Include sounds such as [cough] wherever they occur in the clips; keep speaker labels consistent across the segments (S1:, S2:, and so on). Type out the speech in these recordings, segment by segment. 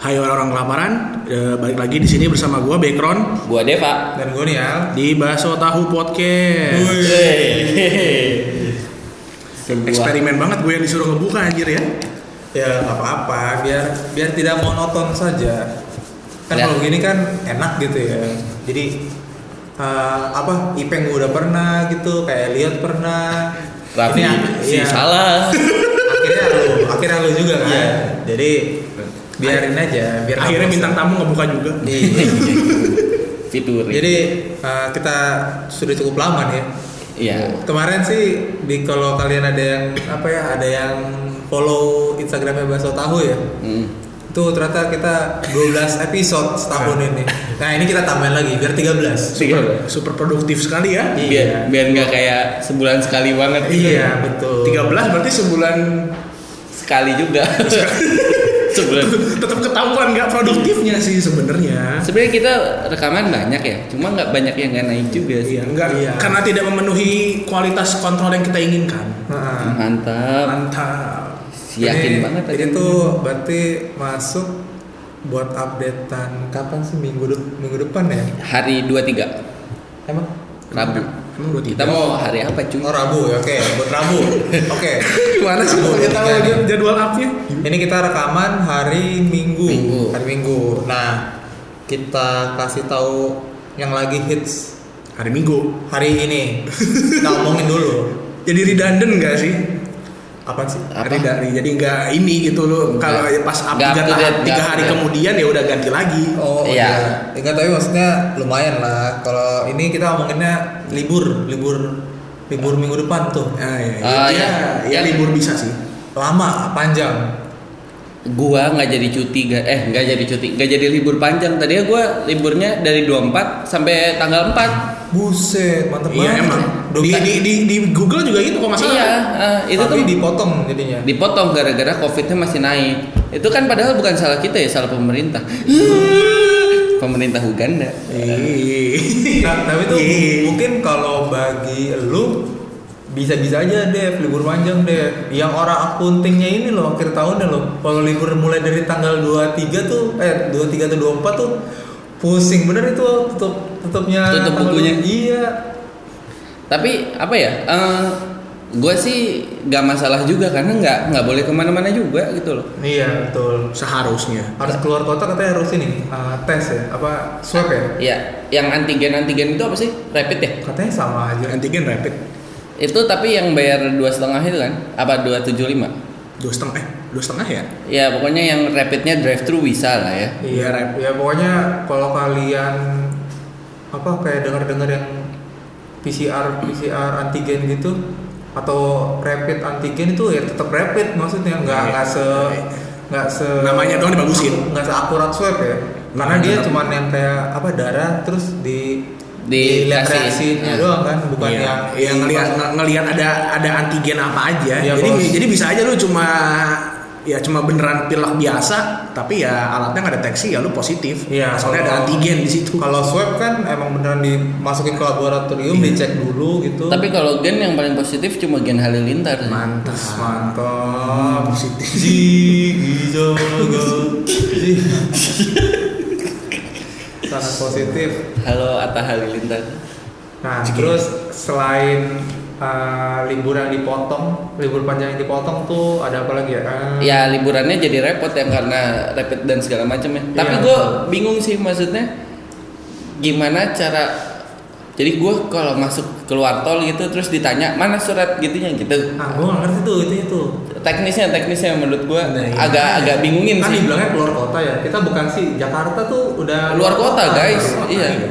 S1: Hai orang-orang kelaparan, Eh, balik lagi di sini bersama gua Background
S2: Gua Deva.
S3: Dan gue nih Al
S1: di Baso Tahu Podcast.
S2: Sebuah [laughs]
S1: Eksperimen banget gue yang disuruh ngebuka anjir ya.
S3: Ya nggak apa-apa biar biar tidak monoton saja Kan
S2: Ya.
S3: kalau gini kan enak gitu ya Jadi eh, apa Ipeng udah pernah gitu Kayak Elliot pernah
S2: Raffi
S3: Ini,
S2: si
S3: iya.
S2: salah.
S3: Akhirnya lu Akhirnya lu juga kan
S2: Iya.
S3: Jadi biarin aja biar
S1: Akhirnya bintang tamu ngebuka juga.
S3: Iya. [laughs]
S2: Fitur.
S3: Jadi eh, kita sudah cukup lama nih ya
S2: Iya.
S3: Kemarin sih di kalau kalian ada yang apa ya ada yang follow Instagramnya Baso Tahu ya
S2: Hmm.
S3: itu ternyata kita 12 episode setahun ini. Nah ini kita tambahin lagi biar 13.
S2: Tiga.
S1: Super produktif sekali ya.
S2: Biar biar nggak kayak sebulan sekali banget. gitu.
S3: Iya betul.
S1: 13 berarti sebulan
S2: Sekali juga. Sebulan.
S1: tetap ketahuan nggak produktifnya sih sebenarnya.
S2: Sebenarnya kita rekaman banyak ya, cuma nggak banyak yang nggak naik juga sih.
S1: Iya, enggak
S3: Iya.
S1: karena tidak memenuhi kualitas kontrol yang kita inginkan.
S3: Nah,
S2: Mantap.
S1: Mantap.
S2: Yakin
S3: ini-
S2: banget
S3: Ini tuh berarti masuk buat updatean kapan sih minggu de- minggu depan ya?
S2: Hari 23
S3: Emang?
S2: Rabu.
S1: Emang dua
S2: Kita mau hari apa cuy?
S3: Oh Rabu ya, oke buat Rabu. Oke. [laughs]
S1: Gimana sih
S3: Rabu,
S1: pokoknya tahu
S3: 23 nih.
S1: jadwal upnya?
S3: Ini kita rekaman hari Minggu.
S2: Minggu.
S3: Hari Minggu. Nah, kita kasih tahu yang lagi hits
S1: Hari Minggu.
S3: hari ini. kita ngomongin dulu. [laughs]
S1: Jadi redundant nggak sih?
S3: Apa sih?
S2: Apa?
S1: Dari jadi nggak ini gitu loh. Kalau pas up tiga, tiga hari
S2: date.
S1: kemudian ya udah ganti lagi.
S3: Oh
S2: Iya.
S3: iya. Enggak tapi maksudnya lumayan lah. Kalau ini kita ngomonginnya libur, libur libur minggu depan tuh.
S1: Nah, ya,
S2: Ah,
S1: ya,
S2: iya.
S1: ya, libur bisa sih.
S3: Lama, panjang.
S2: Gua nggak jadi cuti, eh nggak jadi cuti, nggak jadi libur panjang. Tadinya gua liburnya dari 24 sampai tanggal 4
S3: Buset, mantep
S1: Iya
S3: banget.
S1: emang. Di, di, di, di Google juga gitu kok masalah.
S2: Iya, eh, itu
S3: tapi
S2: tuh
S3: dipotong jadinya.
S2: dipotong gara-gara covidnya masih naik. Itu kan padahal bukan salah kita ya, salah pemerintah. [laughs] pemerintah Uganda.
S1: Ih.
S3: Nah, tapi tuh
S1: Ih.
S3: mungkin kalau bagi lu bisa-bisa aja deh libur panjang deh. Yang orang akuntingnya ini loh akhir tahunnya loh. Kalau libur mulai dari tanggal 23 tuh eh 23 atau 24 tuh pusing bener itu tutup tutupnya
S2: Tutup bukunya.
S3: Iya.
S2: Tapi apa ya? gue sih nggak masalah juga karena nggak nggak boleh ke mana-mana juga gitu loh.
S3: Iya, betul.
S1: Seharusnya.
S3: Harus keluar kota katanya harus ini eh, tes ya, apa swab ya?
S2: Ya, yang antigen antigen itu apa sih? Rapid ya?
S3: Katanya sama aja.
S1: Antigen rapid
S2: Itu tapi yang bayar dua setengah itu kan? Apa dua tujuh lima?
S1: dua setengah eh dua setengah ya?
S2: Ya pokoknya yang rapidnya drive thru bisa lah ya.
S3: Iya,
S1: Iya,
S3: ya pokoknya kalau kalian apa kayak dengar-dengar yang PCR PCR antigen gitu atau rapid antigen itu ya tetap rapid maksudnya nggak
S1: Iya.
S3: nggak se nggak se
S1: Namanya doang dibagusin.
S3: nggak seakurat swab ya karena dia cuman yang kayak apa darah terus di
S2: Dikasih.
S3: dilihat reaksinya
S2: Iya.
S3: doang kan bukan
S1: Iya,
S3: yang
S1: yang ngelihat ng- ngelihat ada ada antigen apa aja.
S3: Iya,
S1: jadi
S3: bos.
S1: jadi bisa aja lu cuma ya cuma beneran pilek biasa, tapi ya alatnya nggak deteksi ya lu positif.
S3: Iya,
S1: soalnya ada antigen di situ.
S3: kalau swab kan emang beneran dimasukin ke laboratorium
S1: Iya.
S3: dicek dulu gitu
S2: Tapi kalau gen yang paling positif cuma gen halilintar.
S1: Mantap.
S3: mantap
S1: Positif.
S3: Jigi jaga Jigi. sangat positif
S2: Halo Atta Halilintar.
S3: nah
S1: Jigi.
S3: terus selain uh, libur yang dipotong libur panjang yang dipotong tuh ada apa lagi ya Eh,
S2: Ya liburannya jadi repot ya karena rapid dan segala macam ya. Tapi
S3: Iya,
S2: gue bingung sih maksudnya gimana cara jadi gue kalau masuk keluar tol gitu terus ditanya mana surat gitunya gitu.
S3: nah gue nggak ngerti tuh itu itu
S2: Teknisnya teknisnya menurut gue
S1: Nah, iya.
S2: agak agak bingungin
S3: kan
S2: sih.
S3: dibilangnya keluar kota ya kita bukan sih Jakarta tuh udah
S2: Luar kota, guys.
S3: keluar kota,
S2: Iya.
S3: iya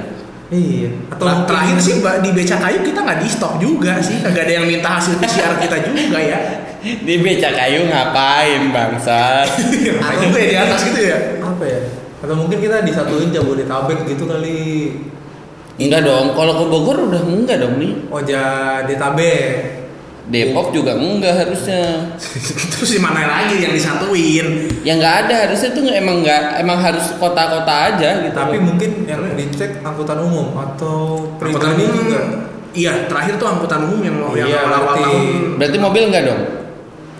S3: atau
S1: Ter-
S3: mungkin-
S1: terakhir sih Mbak, di beca kayu kita nggak di stop juga sih, kagak ada yang minta hasil PCR kita juga ya. [laughs]
S2: Di beca kayu ngapain bangsat? [laughs]
S1: Atau itu ya di atas gitu ya.
S3: apa ya atau mungkin kita disatuin Jabodetabek gitu kali
S2: Enggak dong, kalau ke Bogor udah enggak dong nih.
S3: oh Jadetabek
S2: Depok juga enggak harusnya. [laughs]
S1: Terus di mana lagi yang disatuin?
S2: Ya nggak ada harusnya tuh emang nggak emang harus kota-kota aja gitu.
S3: tapi mungkin yang dicek angkutan umum atau
S1: Angkutan
S3: pribadi
S1: umum
S3: juga
S1: Iya, terakhir tuh angkutan umum yang mau yang
S3: Iya,
S1: awal-awal
S3: berarti-
S1: tahun.
S2: Berarti mobil enggak dong?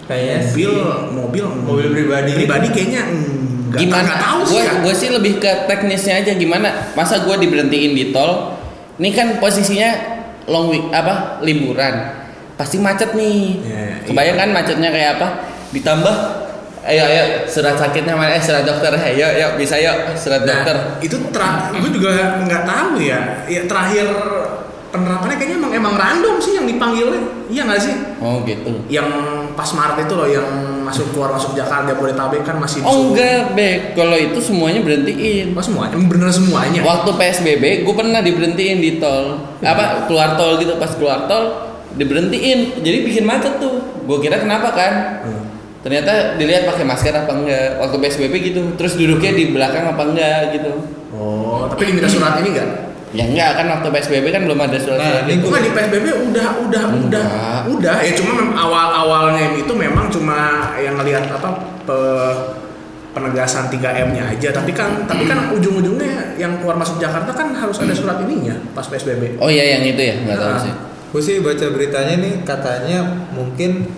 S3: Kayaknya
S1: mobil
S3: sih.
S1: mobil
S3: Mobil pribadi.
S1: pribadi kayaknya enggak
S2: gimana
S1: tahu sih
S2: gue
S1: ya.
S2: gue sih lebih ke teknisnya aja gimana masa gue diberhentiin di tol ini kan posisinya long week apa liburan pasti macet nih.
S1: Iya, iya.
S2: kebayang kan macetnya kayak apa? Ditambah? Ayo ayo surat sakitnya mana eh surat dokter. Ayo yuk bisa yuk surat
S1: Nah,
S2: dokter.
S1: itu tra gue juga nggak tahu ya. Ya terakhir penerapannya kayaknya emang emang random sih yang dipanggilnya. Iya nggak sih?
S2: oh gitu.
S1: Yang pas Maret itu loh yang masuk keluar masuk Jakarta Jabodetabek kan masih
S2: oh
S1: disuruh-
S2: enggak bek kalau itu semuanya berhentiin.
S1: Oh semuanya, bener semuanya.
S2: Waktu PSBB, gue pernah diberhentiin di tol. Apa keluar tol gitu. Pas keluar tol diberhentiin. Jadi bikin macet tuh. Gue kira kenapa kan?
S1: Hmm.
S2: Ternyata dilihat pakai masker apa enggak. Waktu PSBB gitu. Terus duduknya di belakang apa enggak gitu.
S1: Oh, tapi diminta surat ini enggak?
S2: Ya enggak kan waktu PSBB kan belum ada surat-surat
S3: Nah,
S2: gitu.
S1: Bukan di PSBB udah udah udah
S2: Enggak.
S1: udah ya cuma mem- awal-awalnya itu memang cuma yang ngelihat apa pe- penegasan 3M-nya aja tapi kan tapi kan ujung-ujungnya yang keluar masuk Jakarta kan harus ada surat ininya pas PSBB.
S2: Oh iya yang itu ya, nggak tahu
S1: Nah.
S2: sih.
S3: Gue sih baca beritanya nih katanya mungkin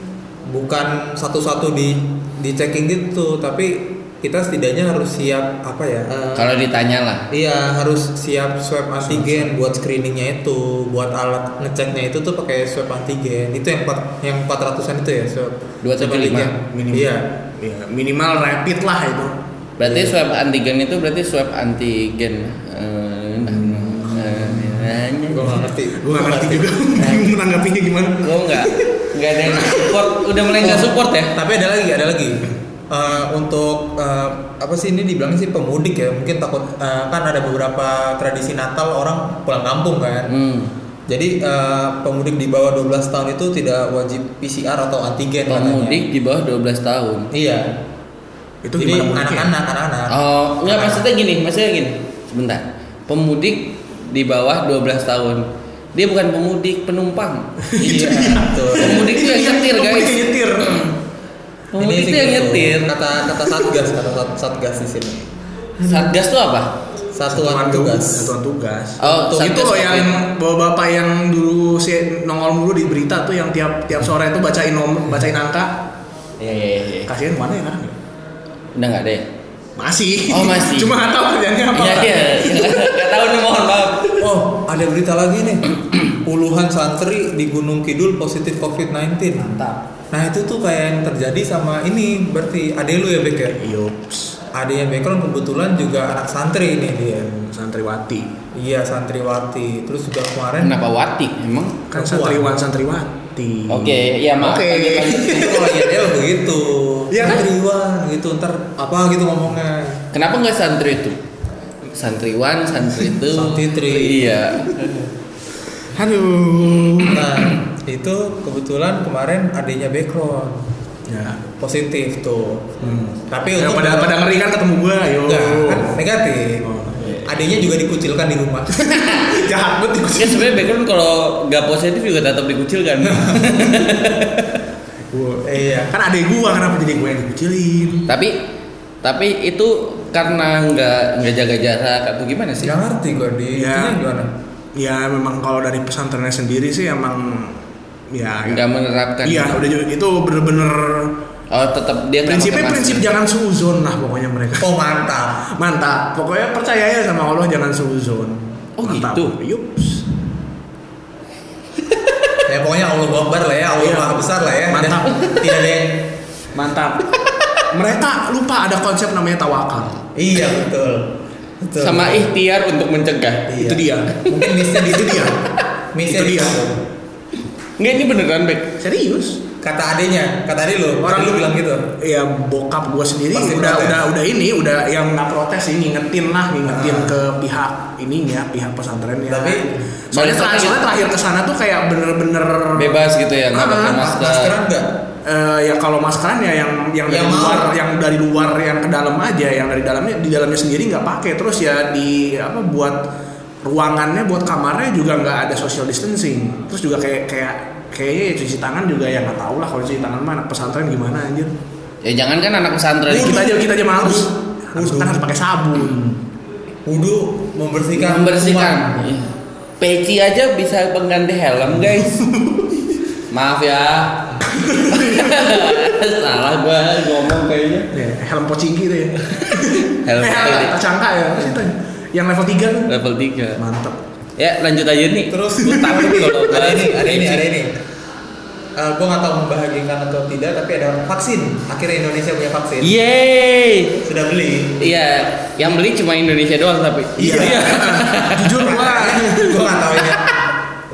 S3: bukan satu-satu di di checking gitu, tapi kita setidaknya harus siap apa ya? eh,
S2: Kalau ditanya lah.
S3: Iya harus siap swab antigen buat screeningnya itu, buat alat ngeceknya itu tuh pakai swab antigen. Itu yang empat yang 400-an itu ya swab.
S2: 275
S3: swab antigen.
S1: minimal.
S3: Iya.
S1: Ya, minimal rapid lah itu.
S2: Berarti swab antigen itu berarti swab antigen. Eh, nanya.
S3: Gue gak ngerti.
S1: Gue gak ngerti juga [laughs] bingung menanggapinya gimana.
S2: Gue nggak nggak ada yang support. Udah mulai nggak support ya?
S3: Tapi ada lagi, ada lagi. Eh, untuk eh, apa sih ini dibilang sih pemudik ya mungkin takut eh, kan ada beberapa tradisi Natal orang pulang kampung kan
S2: Hmm.
S3: jadi eh, pemudik di bawah 12 tahun itu tidak wajib PCR atau antigen
S2: Pemudik di bawah 12 tahun.
S3: katanya iya
S1: Itu
S3: jadi anak-anak anak-anak
S2: Oh, enggak maksudnya gini, maksudnya gini. Sebentar. Pemudik di bawah 12 tahun. Dia bukan pemudik, penumpang.
S3: iya [laughs] betul
S2: Pemudik itu yang nyetir,
S1: Pemudik
S2: guys.
S1: yang nyetir.
S2: Pemudik
S3: sih
S2: itu yang
S3: gitu.
S2: nyetir.
S3: kata kata satgas kata sat- satgas di sini
S2: Satgas tuh apa?
S3: satuan tugas
S1: Satuan tugas.
S2: Oh,
S1: Tuh, itu loh yang bapak-bapak yang dulu si nongol mulu di berita tuh yang tiap tiap sore itu bacain nomor, bacain angka.
S2: Iya, iya, iya.
S1: Kasihan mana ya kan?
S2: Udah nggak ada ya?
S1: Masih.
S2: Oh, masih. [laughs]
S1: Cuma nggak tahu kerjanya apa.
S2: Iya, iya. [laughs] Nggak tahu nih, mohon maaf.
S3: Oh, ada berita lagi nih. Puluhan santri di Gunung Kidul positif COVID-19.
S1: Mantap.
S3: Nah, itu tuh kayak yang terjadi sama ini berarti ade lu ya, Bek ya?
S1: Yups.
S3: Ade yang background kebetulan juga anak santri ini dia.
S1: Santriwati.
S3: Iya, santriwati. Terus juga kemarin
S2: Kenapa Wati? Emang?
S1: Kan santriwan santriwati.
S2: Oke, ya maaf.
S1: Oke.
S3: itu kalau Yadel begitu.
S1: Iya kan?
S3: Santriwan gitu ntar apa gitu ngomongnya.
S2: Kenapa nggak santri itu? Santriwan, santri itu.
S3: Santitri.
S2: Iya.
S1: Aduh.
S3: Nah, itu kebetulan kemarin adanya background
S1: Ya.
S3: positif tuh.
S1: Hmm.
S3: Tapi
S1: Ya,
S3: untuk
S1: pada pada ngeri kan ketemu gua, yo.
S3: Enggak, kan negatif.
S1: Oh.
S3: Adanya juga dikucilkan di rumah. [laughs]
S1: Jahat banget
S2: Kan sebenarnya background kalau nggak positif juga tetap dikucilkan. [laughs]
S1: Gua.
S3: iya.
S1: Kan adek gua kenapa jadi gua yang dikucilin?
S2: tapi tapi itu karena nggak nggak jaga jarak atau gimana sih?
S3: Gak ngerti gue di
S1: Iya.
S3: intinya gimana?
S1: Ya memang kalau dari pesantrennya sendiri sih emang ya
S2: Nggak menerapkan.
S1: Iya, udah itu bener-bener
S2: Oh tetap dia nggak
S1: prinsipnya prinsip jangan suzon lah pokoknya mereka.
S3: Oh mantap.
S1: Mantap. Pokoknya percaya ya sama Allah jangan suzon.
S2: Oh,
S1: Mantap.
S2: gitu?
S1: Yups.
S3: Ya pokoknya Allah Akbar lah ya, Allah
S1: Iya.
S3: Maha Besar lah ya.
S1: Mantap.
S3: Dan Tidak ada yang
S1: Mantap. mereka lupa ada konsep namanya tawakal.
S3: Iya betul. Betul.
S2: sama ikhtiar untuk mencegah.
S3: Iya.
S1: Itu dia.
S3: Mungkin missnya di
S1: Itu dia.
S3: Missnya
S1: Itu
S3: di
S1: dia.
S2: Nggak ini beneran Bek.
S1: Serius.
S3: Kata adenya, kata ade lu, orang lu bilang gitu.
S1: ya bokap gue sendiri
S3: Pasti
S1: udah
S3: protes.
S1: udah udah ini udah yang nggak protes sih ngingetin lah ngingetin
S3: Ah.
S1: ke pihak ininya pihak pesantrennya
S3: Tapi,
S1: soalnya, terakhir, soalnya terakhir ke sana tuh kayak bener-bener
S2: Bebas gitu ya nggak
S1: Ah,
S2: pakai
S1: mas-
S2: masker.
S3: Maskeran enggak?
S1: Eh, ya kalau maskeran ya yang yang dari
S3: Yang mau.
S1: luar yang dari luar yang ke dalam aja yang dari dalamnya di dalamnya sendiri nggak pakai terus ya di apa buat ruangannya buat kamarnya juga nggak ada social distancing terus juga kayak kayak kayaknya cuci tangan juga ya nggak tahu lah kalau cuci tangan mah anak pesantren gimana anjir
S2: Ya jangan kan anak pesantren.
S1: kita aja kita aja males
S3: Wudhu.
S1: kan harus pakai sabun
S3: Wudhu membersihkan.
S2: membersihkan. Iya. Peci aja bisa pengganti helm guys. [laughs] Maaf ya. [laughs] Salah gua ngomong kayaknya.
S1: Ya, helm pocingki itu ya. [laughs]
S2: Helm
S1: eh, kacangka ya. Yang level 3 tuh.
S2: Level 3.
S1: Mantap.
S2: Ya, lanjut aja nih.
S3: Terus
S2: Gua takut kalau
S3: ada ini, ada ini, ada ini. Eh, gue nggak tahu membahagiakan atau tidak, tapi ada vaksin. Akhirnya Indonesia punya vaksin.
S2: Yeay.
S3: Sudah beli.
S2: Iya, yang beli cuma Indonesia doang tapi.
S1: Iya. [laughs] Jujur gua
S3: gue nggak tahu ini.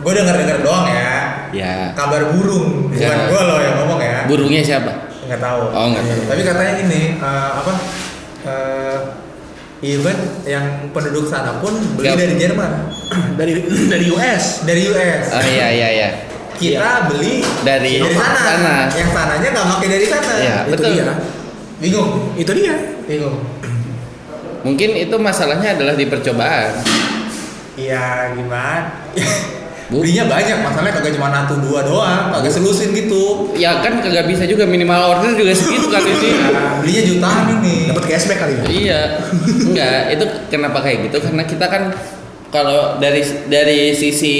S3: Gue denger denger doang ya.
S2: Ya.
S3: Kabar burung, bukan
S2: Ya.
S3: gue loh yang ngomong ya.
S2: Burungnya siapa?
S3: Nggak tahu.
S2: Oh, nggak tahu.
S3: Tapi katanya ini eh, apa? eh, even yang penduduk sana pun beli dari Jerman, [clears throat]
S1: dari [clears throat] dari US.
S3: dari US.
S2: Oh iya iya iya.
S3: Kita beli
S2: Dari
S3: dari sana.
S2: sana.
S3: Yang sananya nggak pakai dari sana.
S2: Iya,
S1: Itu
S2: betul.
S1: dia.
S3: Bingung.
S1: Itu dia.
S3: Bingung.
S2: Mungkin itu masalahnya adalah di percobaan.
S3: Iya gimana? [laughs]
S2: Bu.
S3: Belinya banyak, masalahnya kagak cuma satu dua doang, kagak selusin gitu.
S2: Ya kan kagak bisa juga minimal order juga segitu kali ini.
S3: Nah, belinya jutaan ini.
S1: Dapat cashback kali ya.
S2: Iya, enggak. Itu kenapa kayak gitu? Karena kita kan kalau dari dari sisi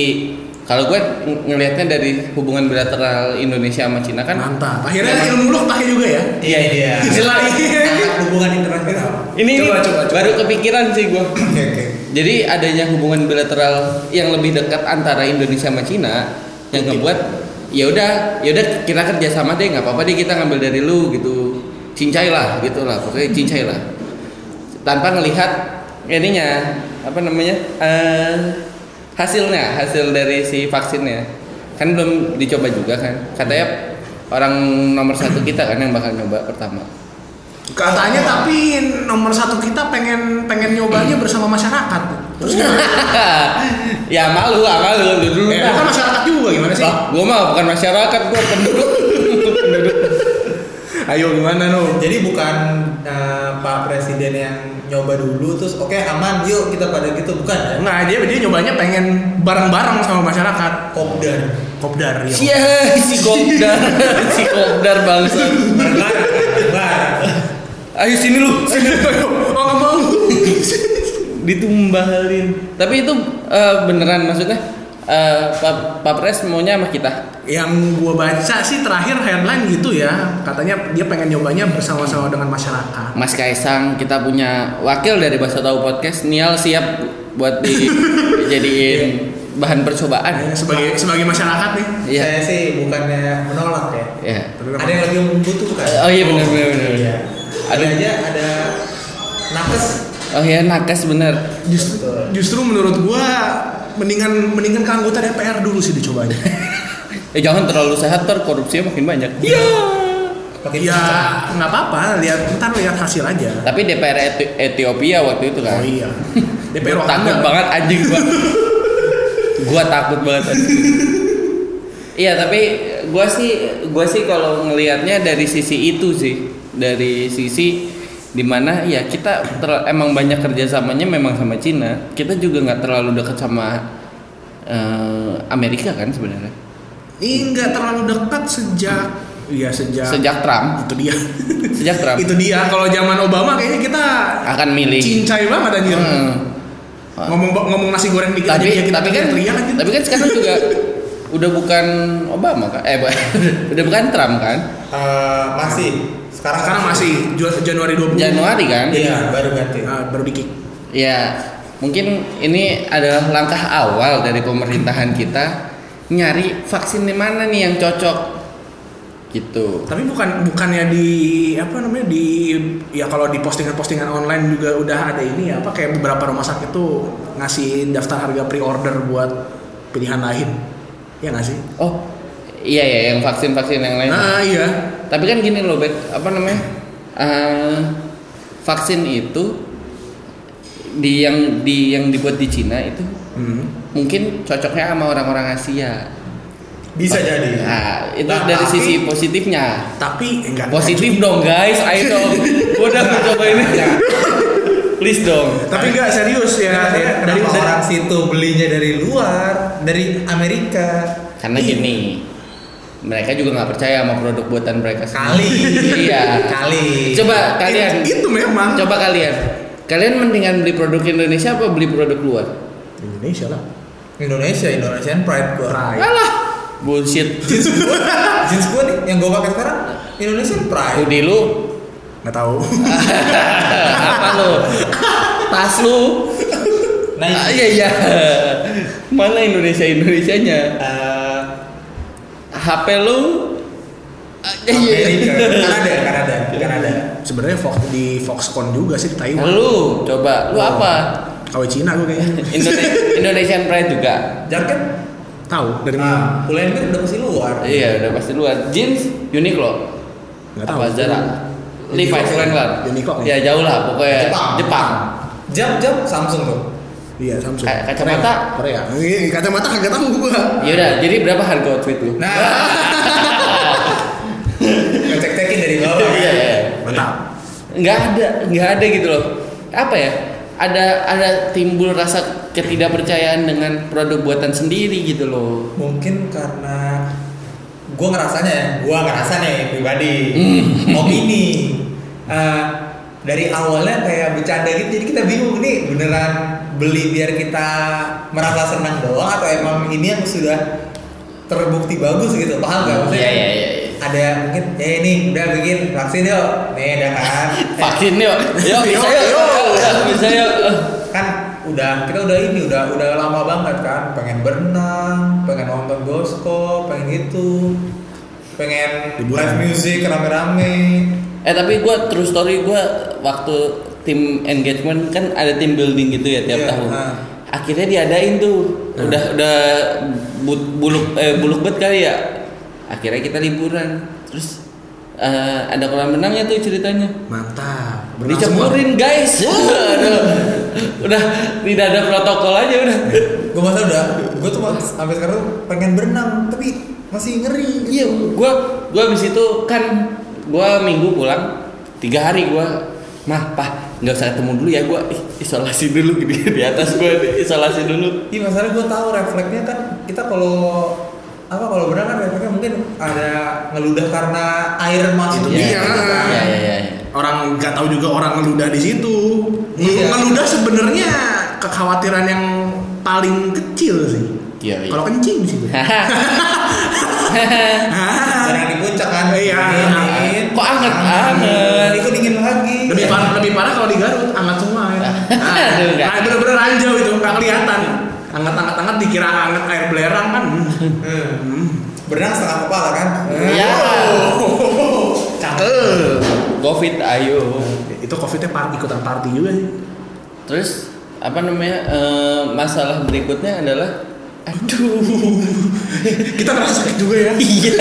S2: kalau gue ng- ngelihatnya dari hubungan bilateral Indonesia sama Cina kan
S1: Mantap. Akhirnya ilmu lu ketahui juga ya.
S3: Iya iya. Anak hubungan internasional.
S2: ini
S1: Coba, coba, coba.
S2: baru kepikiran sih gue.
S3: Oke oke.
S2: Jadi adanya hubungan bilateral yang lebih dekat antara Indonesia sama Cina yang ngebuat ya udah ya udah kita kerja sama deh nggak apa-apa deh kita ngambil dari lu gitu cincai lah gitu lah pokoknya cincai lah tanpa ngelihat ininya apa namanya eh hasilnya hasil dari si vaksinnya kan belum dicoba juga kan katanya orang nomor satu kita kan yang bakal nyoba pertama
S1: Katanya tapi nomor satu kita pengen pengen nyobanya bersama masyarakat. Terus [laughs]
S2: ya malu ah malu lu dulu
S1: Eh, kan masyarakat juga gimana sih?
S2: Lah, gua mah bukan masyarakat, gua penduduk. penduduk. [laughs]
S1: Ayo [laughs] gimana nu?
S3: Jadi bukan eh, Pak Presiden yang nyoba dulu terus oke aman yuk kita pada gitu bukan ya?
S1: Enggak, dia dia nyobanya pengen bareng-bareng sama masyarakat.
S3: Kopdar.
S1: Kopdar ya.
S2: Sia, [laughs] si Kopdar, [laughs] si Kopdar bangsa. Ayo sini lu, sini.
S1: Oh nggak mau.
S2: Ditumbalin. Tapi itu eh, beneran maksudnya eh, Pak Pak Pres maunya sama kita.
S1: Yang gua baca sih terakhir headline gitu ya, katanya dia pengen nyobanya bersama-sama dengan masyarakat.
S2: Mas Kaisang kita punya wakil dari Bahasa Tahu Podcast Nial siap buat [laughs] dijadiin bahan percobaan.
S1: Nah, sebagai sebagai masyarakat nih.
S2: Iya.
S3: Saya sih bukannya menolak ya.
S2: Iya.
S3: Ada yang lebih membutuhkan.
S2: Oh iya benar benar benar.
S3: Iya. Ada aja ada nakes.
S2: Oh iya nakes bener.
S1: Justru, justru menurut gua mendingan mendingan ke anggota DPR dulu sih dicobanya. [laughs]
S2: Eh jangan terlalu sehat ter korupsinya makin banyak. Iya.
S3: Pakai
S1: ya nggak apa-apa, lihat ntar lihat hasil aja.
S2: Tapi DPR Eti- Ethiopia waktu itu kan.
S1: Oh iya. DPR
S2: takut
S1: Wakanda.
S2: banget anjing gua. [laughs] gua takut banget anjing. Iya tapi gua sih gua sih kalau ngelihatnya dari sisi itu sih dari sisi di mana ya kita ter- emang banyak kerjasamanya memang sama Cina kita juga nggak terlalu dekat sama eh, Amerika kan sebenarnya
S1: nggak terlalu dekat sejak Iya sejak
S2: sejak Trump.
S1: Itu dia.
S2: sejak Trump. [laughs]
S1: Itu dia. Kalau zaman Obama kayaknya kita
S2: akan milih.
S1: cincai banget anjir.
S2: Hmm.
S1: Ngomong ngomong nasi goreng dikit
S2: tapi
S1: aja kita
S2: tapi kan
S1: teriak
S2: tapi kan sekarang juga [laughs] udah bukan Obama kan eh [laughs] udah bukan Trump kan?
S3: Eh, masih. Sekarang
S1: sekarang masih. Januari 20
S2: Januari kan?
S3: Iya, baru ganti.
S1: Ah, baru di kick.
S2: ya mungkin ini adalah langkah awal dari pemerintahan kita nyari vaksin di mana nih yang cocok gitu
S1: Tapi bukan bukannya di apa namanya di ya kalau di postingan-postingan online juga udah ada ini ya apa kayak beberapa rumah sakit tuh ngasih daftar harga pre-order buat pilihan lain. Ya nggak sih?
S2: oh iya ya yang vaksin vaksin yang lain
S1: Nah, iya.
S2: tapi kan gini loh Bek, apa namanya Eh, vaksin itu di yang di yang dibuat di Cina itu
S1: Hmm.
S2: mungkin cocoknya sama orang-orang Asia.
S3: Bisa jadi.
S2: Nah, itu
S3: Nah,
S2: dari
S3: tapi-
S2: sisi positifnya.
S1: Tapi eh, enggak
S2: Positif dong guys, ayo dong. [laughs] Gua udah mencoba ini. Please dong.
S1: Tapi enggak serius ya,
S3: Kenapa,
S1: ya, dari dari
S3: orang situ belinya dari luar, dari Amerika?
S2: Karena
S3: Ih,
S2: gini, mereka juga nggak percaya sama produk buatan mereka sendiri.
S3: Kali. [laughs]
S2: Iya.
S3: Kali.
S2: Coba kalian,
S1: itu, itu memang
S2: coba kalian. Kalian mendingan beli produk Indonesia apa beli produk luar?
S1: Indonesia lah.
S3: Indonesia, Indonesian pride gua.
S1: Pride.
S2: Alah, bullshit.
S3: Jeans gue jeans gue nih yang gue pakai sekarang Indonesian Pride.
S2: Hoodie lu?
S1: Nggak tahu. [laughs]
S2: Apa lu? Tas lu?
S3: Nah
S2: Ah, iya iya. Mana Indonesia Indonesianya?
S3: Eh,
S2: HP lu? Ah, iya iya.
S3: Amerika Kanada Kanada. Kanada
S1: sebenarnya Fox, di Foxconn juga sih di Taiwan.
S2: Lu coba. Lu apa
S1: KW Cina gue kayaknya. [laughs]
S2: Indone- Indonesian Pride juga.
S3: Jaket?
S1: Tahu dari mana?
S3: Ah Pull&Bear udah pasti luar.
S2: Iya udah pasti luar. Jeans Uniqlo.
S1: Nggak tahu.
S2: Apa Zara? Levi's Wrangler
S1: Uniqlo.
S2: ya jauh lah pokoknya.
S3: Jepang.
S2: Jepang.
S3: Jam jam Samsung tuh.
S1: Iya Samsung.
S2: Ka- kacamata?
S1: Korea. Korea. Ini kacamata kagak tahu gua.
S2: Ya udah jadi berapa harga outfit lu?
S3: Nah. [laughs] Ngecek-cekin dari bawah.
S2: Iya iya.
S1: Mantap.
S2: Nggak ada nggak ada gitu loh. Apa ya ada ada timbul rasa ketidakpercayaan dengan produk buatan sendiri gitu loh.
S3: Mungkin karena gue ngerasanya ya gue ngerasa nih pribadi. Opini Eh, dari awalnya kayak bercanda gitu jadi kita bingung nih beneran beli biar kita merasa senang doang atau emang ini yang sudah terbukti bagus gitu. Paham gak maksudnya?
S2: Iya, iya, iya, iya.
S3: Ada mungkin ya ini udah bikin vaksin yuk. Nih udah kan? [laughs]
S2: Vaksin yuk. Yuk bisa yuk.
S1: Yuk,
S2: Yuk, bisa yuk.
S3: Kan udah kita udah ini udah udah lama banget kan. Pengen berenang pengen nonton bioskop pengen itu. Pengen
S1: Liburan.
S3: live music rame-rame.
S2: Eh tapi gue true story gue waktu tim engagement kan ada tim building gitu ya tiap
S3: Iya,
S2: tahun.
S3: ah.
S2: akhirnya diadain tuh. Udah udah bu- buluk eh buluk bet kali ya akhirnya kita liburan. Terus eh, ada kolam renangnya tuh ceritanya.
S1: Mantap. Berenang semua.
S2: dicemburin guys Aduh. udah tidak ada protokol aja udah.
S3: Gue masa udah gue tuh mas- sampai sekarang pengen berenang tapi masih ngeri.
S2: Iya gua gua abis itu kan gua minggu pulang tiga hari gua mah pah nggak usah ketemu dulu ya ih, isolasi dulu di, [laughs] di atas di- isolasi dulu.
S3: Iya masalah gue tahu refleksnya kan kita kalau apa kalau berenang kan refleksnya mungkin ada ngeludah karena air masuk
S1: Itu
S2: Iya,
S1: dia.
S3: gitu kan.
S2: iya iya iya
S1: orang nggak tahu juga orang ngeludah di situ
S3: Iya.
S1: ngeludah sebenarnya kekhawatiran yang paling kecil sih
S2: Iya, iya.
S1: kalau kencing sih [laughs]
S3: Jarang di puncak kan
S1: Iya.
S3: dingin
S2: Kok anget? Anget.
S3: ikut dingin lagi
S1: lebih parah lebih parah kalau di Garut hangat semua ya. [laughs] nah, nah, bener-bener ranjau itu nggak kelihatan hangat dikira hangat air belerang kan?
S3: Hmm. berenang setengah kepala kan?
S2: Iya.
S1: cakep.
S2: Covid ayo.
S1: Itu covidnya par ikutan party juga sih.
S2: Terus apa namanya eh, masalah berikutnya adalah aduh.
S1: Kita ngerasa sakit juga ya.
S2: Iya.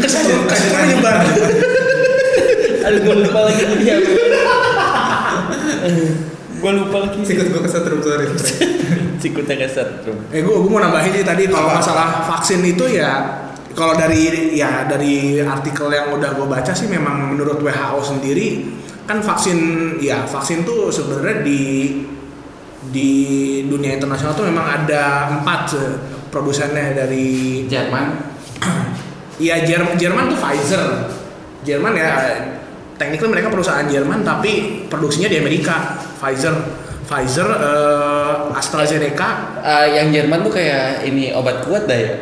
S1: Kesel kesel nyebar.
S2: aduh gue lupa lagi dia. Gue lupa lagi.
S3: Sikut gue kesetrum sorry
S2: sikutnya kesetrum
S1: Eh gue mau nambahin sih tadi kalau masalah vaksin itu ya kalau dari ya dari artikel yang udah gue baca sih memang menurut WHO sendiri kan vaksin ya vaksin tuh sebenarnya di di dunia internasional tuh memang ada empat produsennya dari
S2: Jerman [clears throat]
S1: Iya Jerman, Jerman tuh Pfizer. Jerman ya technically mereka perusahaan Jerman tapi produksinya di Amerika. Pfizer, Pfizer, eh, AstraZeneca.
S2: Eh, yang Jerman tuh kayak ini obat kuat dah ya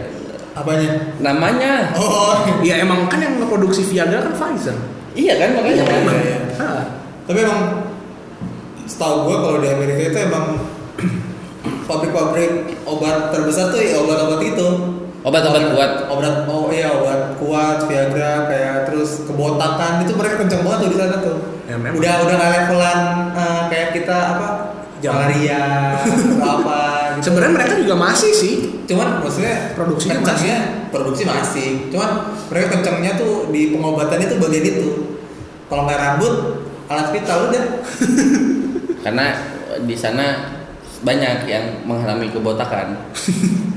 S3: apanya
S2: namanya
S3: oh
S1: Ya emang kan yang memproduksi Viagra kan Pfizer.
S2: iya kan makanya
S3: Iya,
S2: kan?
S3: iya, iya.
S1: Ah,
S3: tapi emang setahu gue kalau di Amerika itu emang pabrik-pabrik obat terbesar tuh ya obat-obat itu
S2: Obat-obat kuat.
S3: obat oh iya obat kuat Viagra kayak terus kebotakan itu mereka kenceng banget tuh di sana tuh
S1: Ya, memang.
S3: udah udah levelan eh, kayak kita apa. Malaria atau apa gitu.
S1: sebenarnya mereka juga masih sih.
S3: cuman maksudnya
S1: Produksinya
S3: kencangnya produksi masih cuman mereka kencangnya tuh di pengobatan itu bagian itu kalau nggak rambut alat vital udah [laughs]
S2: karena di sana banyak yang mengalami kebotakan [laughs]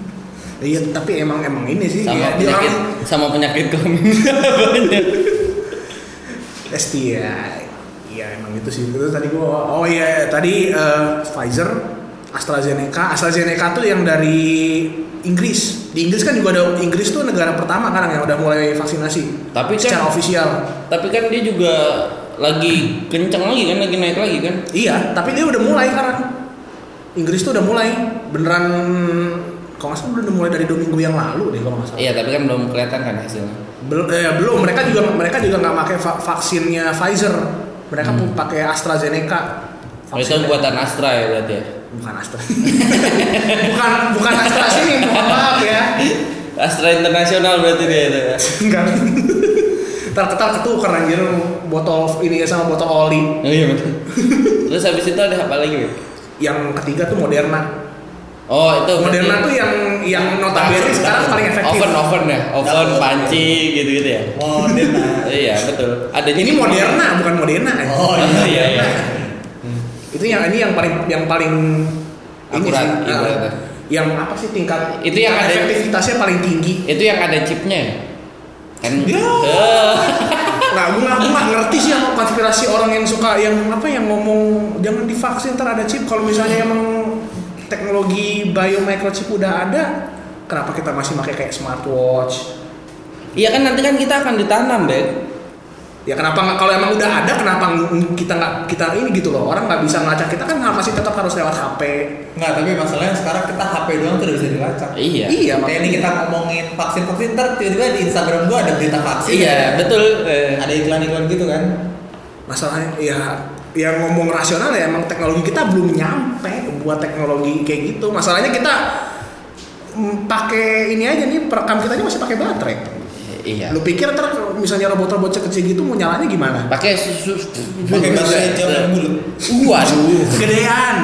S1: Iya, tapi emang emang ini sih
S2: sama
S1: ya,
S2: penyakit
S1: orang
S2: sama penyakit kelamin [laughs] banyak
S1: ST ya. Emang itu sih. Itu tadi gua oh iya tadi eh, Pfizer, AstraZeneca. AstraZeneca tuh yang dari Inggris. Di Inggris kan juga ada Inggris tuh negara pertama kan yang udah mulai vaksinasi.
S2: Tapi kan-
S1: secara ofisial.
S2: tapi kan dia juga lagi kencang lagi kan lagi naik lagi kan
S1: Iya, tapi dia udah mulai sekarang. Inggris tuh udah mulai beneran kalau nggak salah udah mulai dari dua minggu yang lalu deh kalau nggak salah.
S2: Iya, tapi kan belum kelihatan kan hasilnya.
S1: Belum, eh, belum. Mereka juga mereka juga nggak pakai va- vaksinnya Pfizer. Mereka
S2: Hmm.
S1: mau pakai AstraZeneca.
S2: Oh, itu buatan Astra ya berarti ya.
S1: bukan Astra. [laughs] bukan bukan Astra sini, mohon maaf ya.
S2: Astra Internasional berarti dia itu ya. [laughs]
S1: Enggak. Ntar ketar ketukar anjir botol ini sama botol oli.
S2: Oh iya betul. Terus habis itu ada apa lagi?
S1: Yang ketiga tuh Moderna.
S2: Oh itu
S1: Moderna tuh yang yang notabene sekarang paling efektif.
S2: oven oven ya, oven panci gitu gitu ya.
S3: Moderna. [laughs]
S2: Iya betul. Ada
S1: Ini Moderna bukan Moderna. anjir.
S3: Oh,
S2: iya iya. iya.
S1: Itu yang ini yang paling yang paling ini
S2: Akurat,
S1: sih,
S2: iya, betul.
S1: yang apa sih tingkat
S2: Itu yang ada-
S1: efektivitasnya paling tinggi.
S2: Itu yang ada chipnya. ya? Kan.
S3: Ya.
S1: Nah, [laughs] gue nggak gue nggak ngerti sih yang konspirasi orang yang suka yang apa yang ngomong jangan divaksin ntar ada chip. Kalau misalnya emang teknologi bio microchip udah ada, kenapa kita masih pakai kayak smartwatch?
S2: Iya kan nanti kan kita akan ditanam, Bek.
S1: Ya kenapa nggak kalau emang udah ada kenapa kita nggak kita ini gitu loh orang nggak bisa ngelacak kita kan masih tetap harus lewat HP.
S3: Enggak, tapi masalahnya sekarang kita HP doang tuh udah bisa dilacak.
S2: Iya.
S1: Iya
S3: Kayak ini kita ngomongin vaksin-vaksin, ntar tiba-tiba di Instagram gua ada berita vaksin.
S2: Iya,
S3: ya.
S2: betul. Eh,
S3: Ada iklan-iklan gitu kan.
S1: Masalahnya ya yang ngomong rasional ya emang teknologi kita belum nyampe buat teknologi kayak gitu. Masalahnya kita mm, pakai ini aja nih perekam kita masih pakai baterai.
S2: Iya.
S1: Lu pikir ntar misalnya robot-robot kecil gitu mau nyalanya gimana?
S2: Pakai susu.
S3: Pakai baterai jam yang bulat.
S2: Waduh.
S1: Kegedean.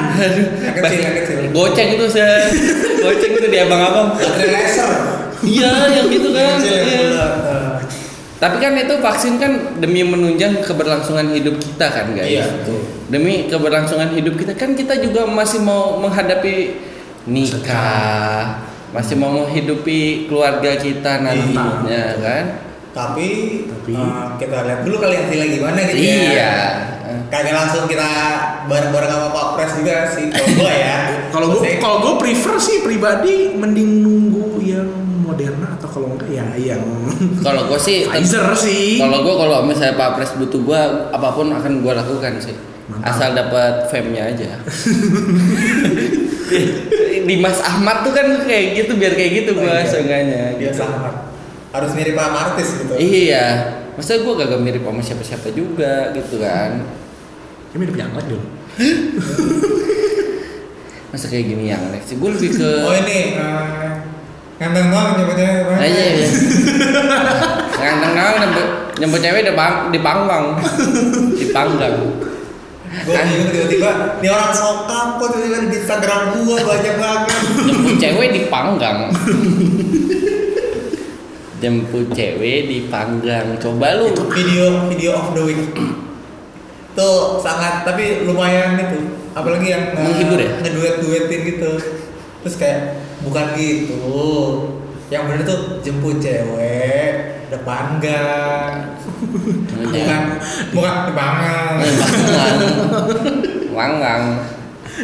S3: Yang kecil, kecil.
S2: Goceng itu saya. Goceng itu di abang-abang.
S3: Baterai laser.
S2: Iya, yang gitu kan.
S3: Yang kecil yang
S2: Iya.
S3: bulat. Nah.
S2: Tapi kan itu vaksin kan demi menunjang keberlangsungan hidup kita kan guys.
S3: Iya, betul.
S2: Demi keberlangsungan hidup kita kan kita juga masih mau menghadapi nikah, masih mau menghidupi keluarga kita nantinya kan.
S3: Tapi,
S1: Tapi-
S3: eh, kita lihat dulu kali hasilnya gimana gitu ya.
S2: Iya.
S3: Kagak langsung kita bareng-bareng sama Pak Pres juga sih kalau gua ya.
S1: Kalau gue kalau gue prefer sih pribadi mending nunggu yang Moderna atau kalau enggak ya yang
S2: Kalau gue sih
S1: Pfizer sih.
S2: Kalau gue kalau misalnya Pak Pres butuh gue apa pun akan gue lakukan sih.
S1: Mantap.
S2: Asal dapat fame-nya aja. [laughs] Di Mas Ahmad tuh kan kayak gitu biar kayak gitu
S3: Oh,
S2: gue
S3: iya.
S2: seenggaknya.
S3: dia
S2: gitu.
S3: sangat harus mirip sama artis gitu.
S2: Iya. Masa gue gak mirip sama siapa-siapa juga gitu kan.
S1: Ini mirip yang lain dulu.
S2: Masa kayak gini yang Lex sih. Gue lebih ke
S3: Oh ini eh, nganteng doang nyebutnya apa?
S2: Aja ya. Ganteng doang nyebut, nyebut cewek di, bang, di panggang. Dipanggang.
S3: Gue bingung tiba-tiba ini orang sokap kok tiba-tiba di Instagram gua banyak banget.
S2: Jemput cewek dipanggang. Jemput cewek dipanggang. Coba lu.
S3: Video video of the week. Tuh sangat tapi lumayan itu. Apalagi yang
S2: Menghibur ya?
S3: Ngeduet-duetin gitu. Terus kayak bukan gitu. Yang bener tuh jemput cewek depan gang. Bukan bukan depan gang.
S2: Panggang. Panggang.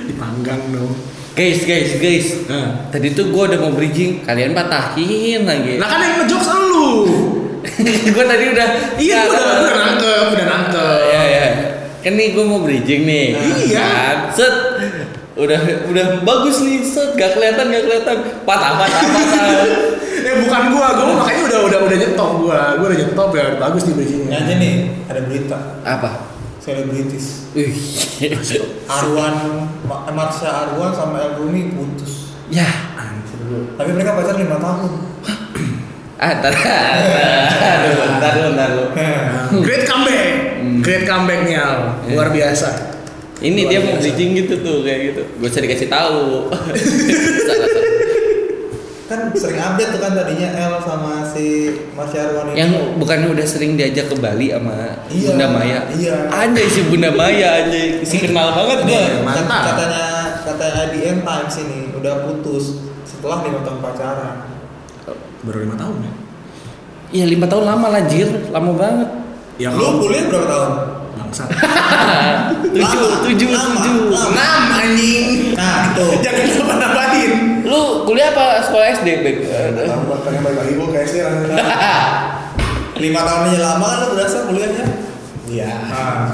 S1: Dipanggang dong.
S2: Guys, guys, guys.
S1: Nah.
S2: Tadi tuh gue udah mau bridging, kalian patahin lagi.
S1: Nah kan yang ngejokes lu. [laughs]
S2: gue tadi udah
S1: Iya, gua udah, udah nangkep, udah nangkep.
S2: Iya ya. Kan nih gue mau bridging nih.
S1: Iya.
S2: Kan? Set. Udah udah bagus nih. Set. Gak kelihatan gak kelihatan. Patah patah patah. [laughs]
S1: Eh bukan gua, gua makanya udah udah udah nyetop gua. Gua udah nyetop ya, bagus di
S3: Ini
S1: bridgingnya.
S3: aja nih ada berita
S2: Apa?
S3: selebritis. Arwan, Ma- Marsha Arwan sama El Rumi putus.
S2: ya.
S1: Anjir.
S3: Tapi mereka pacaran lima tahun. [clears throat]
S2: Ah, ntar lu, ntar lu.
S1: Great comeback. Great comeback nih Al. Luar biasa.
S2: Ini
S3: Luar
S2: dia mau bridging gitu tuh kayak gitu. Gue usah dikasih tahu.
S3: Kan sering update tuh kan tadinya El sama si Marsha Arwan ini.
S2: Yang bukannya udah sering diajak ke Bali sama
S3: Iya,
S2: Bunda Maya?
S3: iya.
S2: Anjay si Bunda Maya anjay. Si kenal banget
S3: Ini
S2: dia.
S1: Mantap.
S3: kat- katanya katanya IDN Times ini udah putus setelah lima tahun pacaran.
S1: Baru lima tahun ya.
S2: Iya lima tahun lama lah Jir, lama banget.
S1: Ya
S3: Lu kuliah berapa tahun?
S1: Bangsat. [laughs]
S2: tujuh,
S3: Lama,
S2: tujuh,
S3: lama,
S2: tujuh.
S1: Enam anjing.
S3: Nah, tuh. [laughs]
S1: Jangan lupa nambahin.
S2: Lu kuliah apa sekolah SD, Bek?
S1: Tahu buat pengen balik lagi gua kayak sih. [laughs]
S3: lima tahun aja lama kan lu berasa kuliahnya?
S1: Iya.
S3: Nah,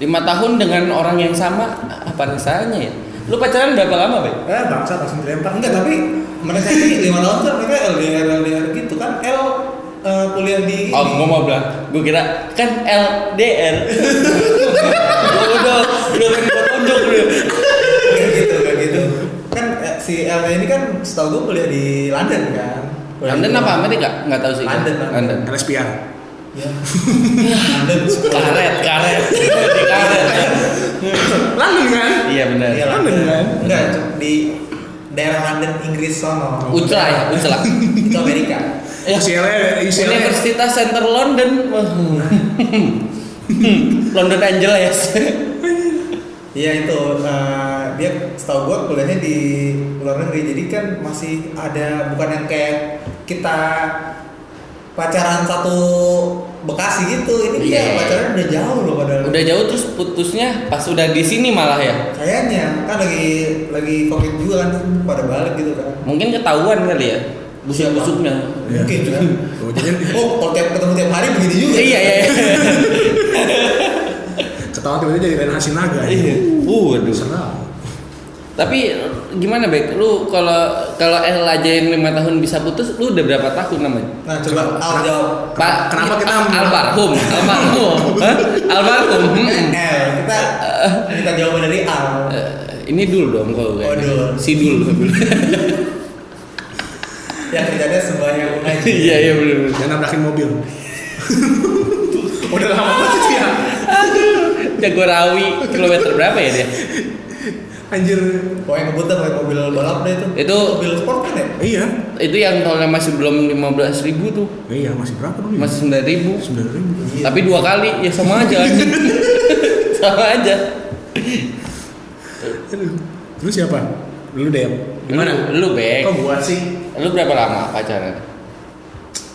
S2: Lima tahun dengan orang yang sama, apa rasanya ya? Lu pacaran berapa lama, Be?
S1: Eh bangsa langsung dilempar.
S3: Enggak, tapi mereka ini lima tahun kan mereka LDR LDR gitu kan L eh, kuliah di
S2: Oh, gua mau bilang, gua kira kan LDR. [laughs] gua udah udah pengen gua tonjok dulu.
S3: kayak gitu kayak gitu kan eh, si L ini kan setahu gue kuliah di London kan Kuliah
S2: London apa Amerika? Nggak tahu sih.
S3: London, London.
S1: LSPR.
S3: ya London
S2: Karet, karet, di karet. ya.
S1: London kan?
S2: Iya benar.
S3: Iya,
S1: London, kan?
S3: enggak di daerah London Inggris sono
S2: Ucla ya, Ucla. [laughs]
S3: itu Amerika
S2: Ya.
S1: UCLA, UCLA.
S2: Universitas Center London. [laughs] London Angeles.
S3: Iya itu eh, dia setahu gua kuliahnya di luar negeri jadi kan masih ada bukan yang kayak kita pacaran satu Bekasi gitu ini dia
S2: Iya.
S3: pacaran udah jauh loh padahal
S2: Udah jauh terus putusnya pas udah di sini malah ya.
S3: kayaknya kan lagi lagi covid juga kan pada balik gitu kan
S2: Mungkin ketahuan kali ya. Busuk-busuknya.
S1: Iya.
S3: mungkin kan
S1: Oh, jadi
S3: oh kalau tiap ketemu tiap hari begitu juga
S2: Iya, iya. iya.
S1: ketawa tiba-tiba jadi Ren Hasinaga.
S2: Iya. Uh, waduh. Tapi gimana Bek? Lu kalau kalau L aja yang lima tahun bisa putus, lu udah berapa tahun namanya?
S3: nah coba Al jawab
S2: Pak,
S1: Kenapa kita
S2: Al- almarhum, almarhum, [laughs] Hah? almarhum. hmm.
S3: L kita kita jawaban dari Al
S2: Eh, ini dulu dong
S3: Oh, dul.
S2: Si dulu.
S3: yang kerjanya sembahyang ngaji
S2: Iya iya benar benar.
S1: Dan nabrakin mobil. [laughs] Udah lama banget itu ya.
S2: Jagorawi kilometer berapa ya dia?
S1: Anjir.
S3: Pokoknya ngebut dah pakai mobil balap deh itu.
S2: Itu-
S3: mobil sport kan ya?
S1: Iya.
S2: Itu yang tolnya masih belum 15.000 ribu tuh,
S1: Iya, masih berapa dulu? ya?
S2: masih 9.000 ribu.
S1: sembilan ribu.
S3: Iya.
S2: Tapi dua kali ya sama aja [laughs] sama aja.
S1: Aduh. Terus siapa? Lu deh. Gimana?
S2: Lu, lu Bek.
S1: Kok gua sih?
S2: Lu berapa lama pacaran?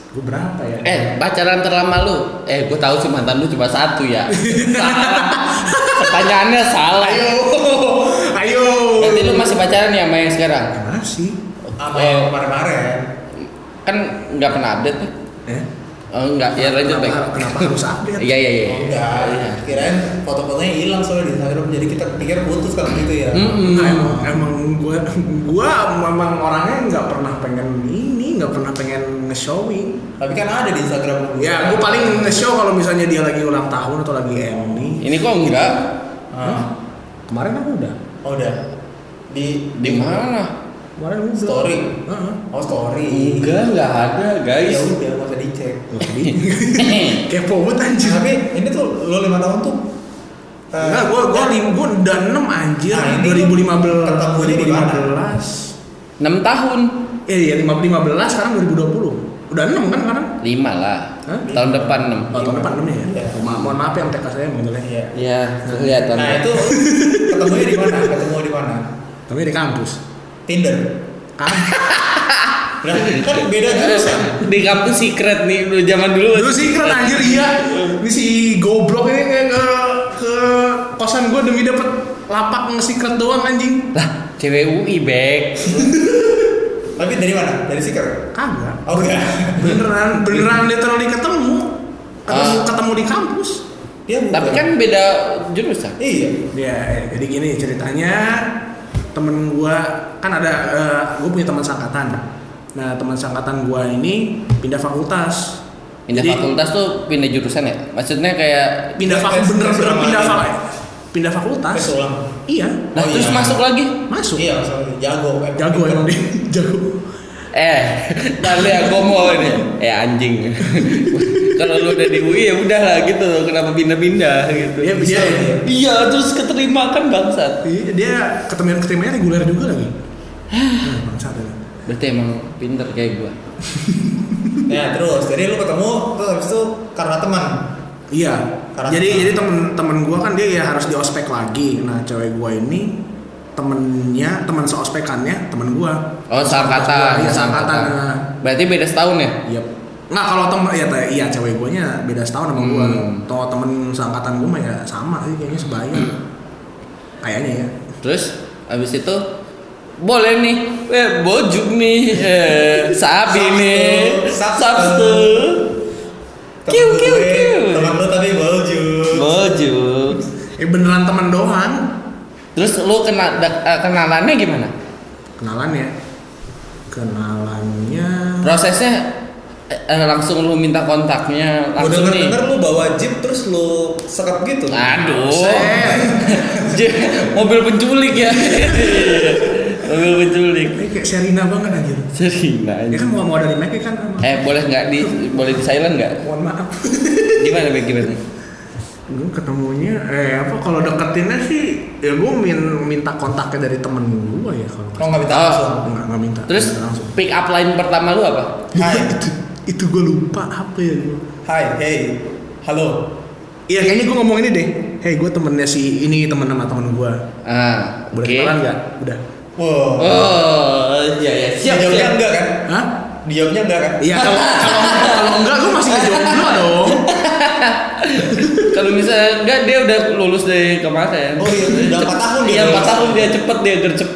S1: Gua berapa ya?
S2: Eh, pacaran terlama lu? Eh, gue tahu sih mantan lu cuma satu ya. [laughs] salah. Pertanyaannya salah.
S1: Ayo.
S2: Berarti lu masih pacaran ya sama yang sekarang?
S1: Ya, masih.
S3: Sama yang kemarin-kemarin.
S2: Kan nggak pernah update nih.
S1: Eh?
S2: Oh, enggak, ya lanjut Bek.
S1: Kenapa, harus update?
S2: Iya, iya, iya.
S3: Oh, enggak.
S2: Iya.
S3: Kirain foto-fotonya hilang soalnya di Instagram jadi kita pikir putus kalau gitu ya.
S2: Mm-mm.
S1: Nah, emang, emang gua gua memang orangnya nggak pernah pengen ini, nggak pernah pengen nge-showing.
S3: Tapi kan ada di Instagram lu.
S1: Ya, gua paling nge-show kalau misalnya dia lagi ulang tahun atau lagi MI.
S2: Ini kok enggak?
S3: Ah.
S1: Kemarin aku udah.
S3: Oh, udah. Di
S2: Di mana?
S1: Kemarin udah.
S3: Story.
S1: Heeh.
S3: Oh, story.
S2: Enggak, enggak ada,
S3: Ya
S2: guys.
S3: udah, nggak usah dicek. [laughs]
S1: Kepo banget anjir.
S3: Tapi ini tuh lo lima tahun tuh. eh,
S1: Enggak, gua gua lim gua udah 6 anjir.
S3: Nah, ini
S1: 2015.
S3: ketemunya di mana?
S1: 2015.
S2: 6 tahun.
S1: Eh iya 2015 sekarang 2020. Udah 6 kan sekarang?
S2: 5 lah.
S1: Hah?
S2: Tahun depan 6.
S1: Oh, tahun depan 6 ya.
S3: Iya.
S1: Ma mohon maaf yang TK saya manggilnya.
S3: Iya.
S2: Ya, kelihatan.
S3: Nah itu [laughs] ketemunya di mana? Ketemu di mana?
S1: Tapi di kampus.
S3: Tinder.
S1: Kan?
S3: Nah, [laughs] kan beda jurusan.
S2: di kampus secret nih dulu zaman dulu.
S1: Dulu keren anjir iya. Ini si goblok ini kayak ke ke kosan gue demi dapet lapak nge-secret doang anjing.
S2: Lah, cewek UI, Bek. [laughs]
S3: Tapi dari mana? Dari Seeker?
S1: Kagak.
S3: Oh enggak.
S1: Beneran beneran literally ketemu. Ketemu,
S2: Ah.
S1: ketemu di kampus.
S3: Dia bukan.
S2: Tapi kan beda jurusan.
S3: Iya.
S1: Ya, jadi gini ceritanya temen gua kan ada eh, gua punya teman sangkatan. Nah, teman sangkatan gua ini pindah fakultas.
S2: Pindah
S1: Jadi,
S2: fakultas tuh pindah jurusan ya? Maksudnya kayak
S1: Pindah fakultas bener-bener pindah fakultas. Pindah fakultas.
S3: Tes ulang.
S1: Iya,
S2: Nah,
S3: Oh,
S2: terus
S3: iya.
S2: masuk lagi.
S1: masuk.
S3: Iya, soalnya jago.
S1: Jago emang dia, [laughs] jago.
S2: Eh, ya gue mau ini. Eh anjing. Kalau lu udah di UI ya udah lah gitu. Kenapa pindah-pindah gitu?
S1: Dia
S3: Bisa,
S1: dia,
S3: iya.
S2: Iya, terus keterima kan bangsat.
S1: Iya, dia ketemuan ketemuannya reguler juga lagi. Nah, bangsat ya.
S2: Berarti emang pinter kayak gua. [laughs]
S3: Ya terus, jadi lu ketemu terus habis itu karena teman.
S1: Iya.
S3: Karena-
S1: jadi jadi temen-temen gua kan dia ya harus di ospek lagi. Nah, cewek gua ini temennya, teman seospekannya temen gua.
S2: Oh, seangkatan.
S1: Iya, seangkatan. Nah,
S2: Berarti beda setahun ya?
S1: Iya. Nggak kalau temen ya iya cewek guanya beda setahun sama gua.
S2: Hmm.
S1: Toh temen seangkatan gua mah ya sama sih kayaknya sebaya. Kayaknya ya.
S2: Terus habis itu boleh nih, eh bojuk nih, eh sabi nih,
S3: Sabtu.
S2: Kiu, kiu, kiu.
S3: Teman lu tapi baju.
S2: bojuk.
S1: Eh beneran temen doang.
S2: Terus lu kena da- eh, kenalannya gimana?
S1: kenalannya kenalannya
S2: Prosesnya eh, eh, langsung lu minta kontaknya langsung
S3: denger
S2: nih.
S3: denger lu bawa jeep terus lu sekap gitu.
S2: Aduh. [laughs] Mobil penculik ya. [laughs] mobil penculik.
S1: ini kayak Serina banget anjir
S2: Serina.
S1: ya kan mau mau dari Mac kan
S2: Eh boleh nggak di boleh di silent nggak?
S1: mohon maaf
S2: Gimana Bek gimana?
S1: Gue ketemunya eh apa kalau deketinnya sih ya gue min, minta kontaknya dari temen gue ya kalau
S3: Oh nggak minta
S2: Oh.
S3: langsung.
S1: nggak nggak minta
S2: Terus
S1: nggak langsung
S2: pick up line pertama lu apa?
S3: Hai.
S1: itu itu gue lupa apa ya gue
S3: Hai, hey, halo.
S1: Iya kayaknya gue ngomong ini deh Hei gue temennya si ini temen sama temen gue
S2: Ah,
S1: Boleh
S2: oke.
S1: kenalan gak? Udah
S3: Wow.
S2: Oh, iya ya. Siap,
S3: Dijawabnya
S2: siap.
S3: enggak kan?
S1: Hah?
S3: Dijawabnya enggak kan?
S1: Iya kalau kalau kalau enggak gue masih ngejomblo dong [laughs]
S2: Kalau misalnya enggak dia udah lulus dari kemarin.
S3: Oh iya, udah empat tahun dia
S2: Iya,
S3: lulus.
S2: 4 tahun dia cepet dia gercep.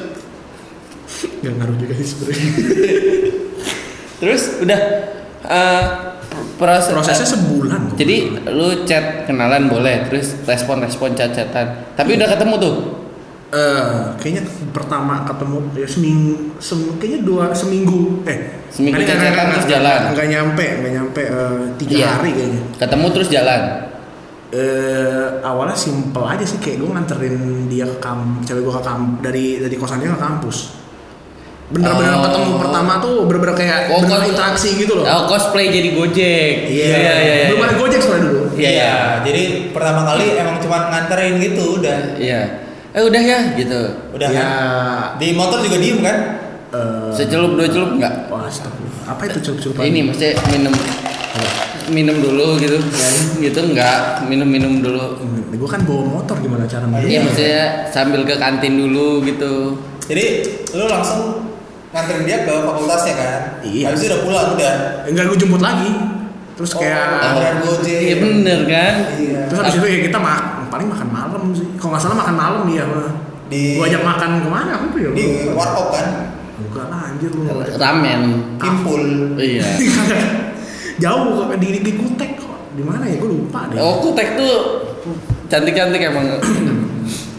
S1: Gak ngaruh juga sih sebenernya
S2: Terus udah eh, proses
S1: Prosesnya sebulan kok.
S2: Jadi lu chat kenalan boleh, terus respon-respon chat-chatan. Tapi udah ketemu tuh.
S1: Eh, kayaknya pertama ketemu ya seminggu, sem- kayaknya dua seminggu eh
S2: Seminggu
S1: nggak-
S2: terus jalan.
S1: nggak nyampe nggak nyampe eh, tiga
S2: Iya.
S1: hari kayaknya
S2: Ketemu terus jalan.
S1: Eh awalnya simple aja sih kayak gue nganterin dia ke kam cewek gue ke kam dari dari kosannya ke kampus bener-bener
S2: Oh.
S1: ketemu pertama tuh bener-bener kayak
S2: Oh,
S1: bener
S2: kok-
S1: interaksi gitu loh
S2: Oh, cosplay jadi Gojek.
S1: iya
S2: iya, iya.
S1: belum ada gojek soalnya dulu
S2: Iya, iya.
S3: Jadi pertama kali emang cuma nganterin gitu udah.
S2: Iya. Eh udah ya gitu.
S3: Udah
S1: ya
S3: kan? Di motor juga diem kan?
S1: eh,
S2: Secelup dua celup enggak?
S1: wah astagfirullah. apa itu celup-celupan
S2: Ini maksudnya minum minum dulu gitu. gitu enggak, minum-minum dulu.
S1: gue kan bawa motor gimana cara
S2: Iya,
S1: minum
S2: maksudnya sambil ke kantin dulu gitu.
S3: Jadi lu langsung nganterin dia ke fakultasnya kan?
S1: Iya.
S3: Habis itu udah pulang udah.
S1: enggak gue jemput lagi terus
S3: Oh,
S1: kayak
S3: Beneran Gojek.
S2: Iya bener kan?
S3: Iya.
S1: terus habis itu ya kita mak paling makan malam sih kalau nggak salah makan malam dia mah
S3: Di-
S1: gue ajak makan ke mana apa tuh ya
S3: Di warkop kan?
S1: lah anjir lu
S2: Ramen.
S3: Kimpul.
S2: Iya. [laughs]
S1: jauh kok di di kutek kok di mana ya gue lupa deh
S2: Oh, kutek tuh cantik-cantik emang.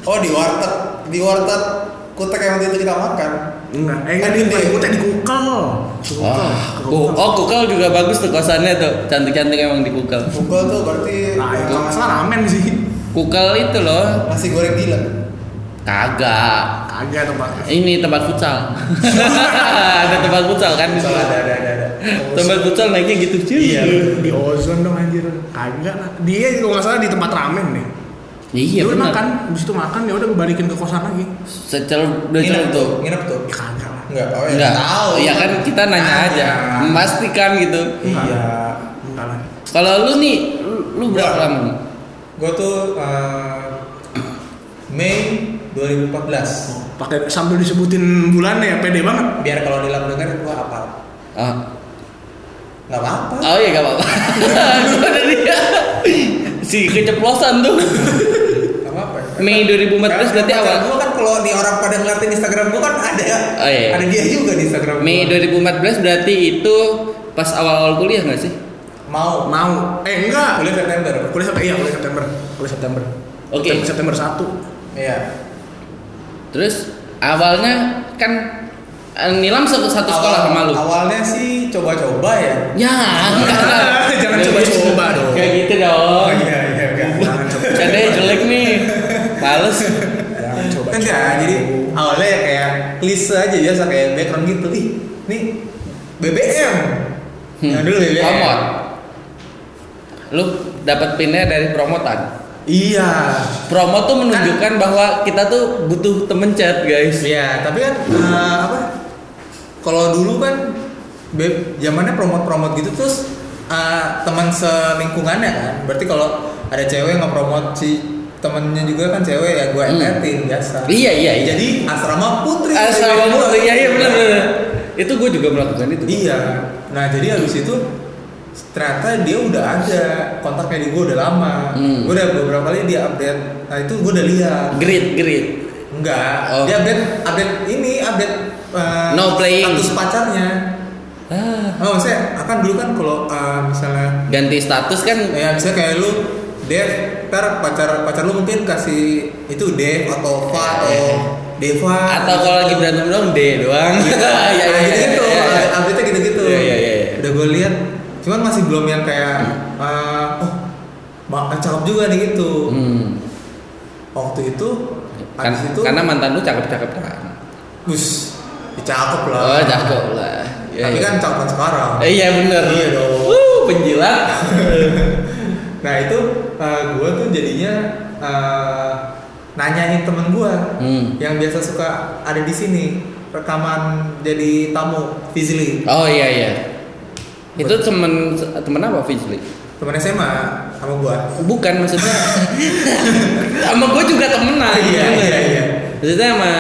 S3: Oh di warteg, di warteg kutek yang waktu itu kita makan.
S1: enggak eh enggak
S3: Kan
S1: di kutek di kukel Di kukel.
S2: Wah,
S1: kukel.
S2: oh kukal juga bagus tuh kosannya tuh, cantik-cantik emang di kukal.
S3: Pukul tuh berarti
S1: nah itu kalau nggak salah ramen sih
S2: Kukal itu loh,
S3: nasi goreng gila.
S2: kagak.
S1: kagak tempat
S2: Ini tempat futsal. [laughs] ada tempat futsal kan?
S3: ada ada ada.
S2: Tempat futsal naiknya gitu cuy.
S1: iya di ozon dong anjir kagak lah dia kalau nggak salah di tempat ramen nih
S2: Iya
S1: udah
S2: benar.
S1: makan habis itu makan ya udah gue balikin ke kosan lagi
S2: Secelup dua
S3: Nginep tuh, nginep tuh.
S1: ya kagak lah
S3: Enggak, oh ya
S2: Enggak.
S3: tahu.
S2: Iya kan kita nanya aja, memastikan gitu.
S3: Iya.
S1: enggak lah
S2: Kalau lu nih, lu, lu berapa
S3: Enggak.
S2: lama? nih?
S3: Gue tuh eh, Mei 2014.
S1: pakai sambil disebutin bulannya ya pede banget
S3: Biar kalau denger gue apa?
S2: Oh,
S3: Nggak apa-apa.
S2: oh iya gak apa-apa. [laughs] Gua dari si keceplosan tuh.
S3: Nggak apa-apa.
S2: Mei 2014 berarti awal.
S3: Gue kan kalau di orang pada ngeliatin Instagram gue kan ada.
S2: Oh, iya.
S3: Ada dia juga di Instagram.
S2: Mei
S3: gua.
S2: 2014 berarti itu pas awal-awal kuliah nggak sih?
S3: Mau.
S1: mau eh enggak
S3: Kuliah September.
S1: kuliah September iya kuliah September kuliah September
S2: Oke.
S1: September, September 1
S3: Iya.
S2: Terus awalnya kan Nilam satu, satu sekolah sama lu.
S3: Awalnya sih coba-coba ya.
S2: Ya,
S1: Jangan coba-coba dong.
S2: Kayak gitu dong.
S3: iya iya iya.
S1: jangan coba
S2: Candanya jelek nih. Males.
S1: jangan coba
S3: Enggak, jadi awalnya ya kayak klise aja biasa kayak background gitu. Ih, nih BBM.
S2: Hmm.
S3: Yang dulu BBM.
S2: Promot. Lu dapat pinnya dari promotan.
S3: Iya.
S2: Promo tuh menunjukkan bahwa kita tuh butuh temen chat, guys.
S3: Iya, tapi kan eh, apa? Kalau dulu kan zamannya promot-promot gitu terus eh, teman selingkungannya kan. Berarti kalau ada cewek nge-promote si temennya juga kan cewek ya gue
S2: Hmm.
S3: entertain biasa.
S2: Iya, iya, iya.
S3: Jadi asrama putri.
S2: Asrama putri, iya iya benar benar. Itu gue juga melakukan itu.
S3: Iya. Nah jadi habis itu ternyata dia udah ada kontaknya di gue udah lama.
S2: Hmm.
S3: Gue udah beberapa kali dia update. Nah itu gue udah lihat.
S2: Grit, grit.
S3: Enggak.
S2: Oh.
S3: Dia update update ini update uh,
S2: No playing.
S3: status pacarnya.
S2: Ah,
S3: Oh maksudnya akan dulu kan kalau uh, misalnya
S2: ganti status kan
S3: ya misalnya kayak lu Dev ntar pacar pacar lu mungkin kasih itu Dev atau Fa
S2: Iya,
S3: atau
S2: iya.
S3: Deva
S2: Atau kalau lagi berantem doang D doang. [laughs]
S3: ya gitu gitu update gitu gitu
S2: Iya, iya, iya.
S3: udah gue lihat cuman masih belum yang kayak eh, oh mak cakep juga nih gitu
S2: Hmm.
S3: waktu itu
S2: Kan,
S3: itu
S2: karena mantan lu cakep-cakep kan.
S3: Gus, ya cakep lah.
S2: Oh, cakep lah. Ya,
S3: Tapi
S2: ya.
S3: kan cakepan sekarang.
S2: Eh, iya bener.
S3: Iya dong.
S2: Wuh, penjilat. [laughs]
S3: Nah itu gue tuh jadinya eh, nanyain temen gue
S2: Hmm.
S3: yang biasa suka ada di sini rekaman jadi tamu Fizli
S2: Oh iya iya. Itu temen temen apa Fizli?
S3: Temen SMA sama gue.
S2: Bukan maksudnya. [laughs] sama gue juga temenan.
S3: Iya, iya, iya.
S2: Maksudnya sama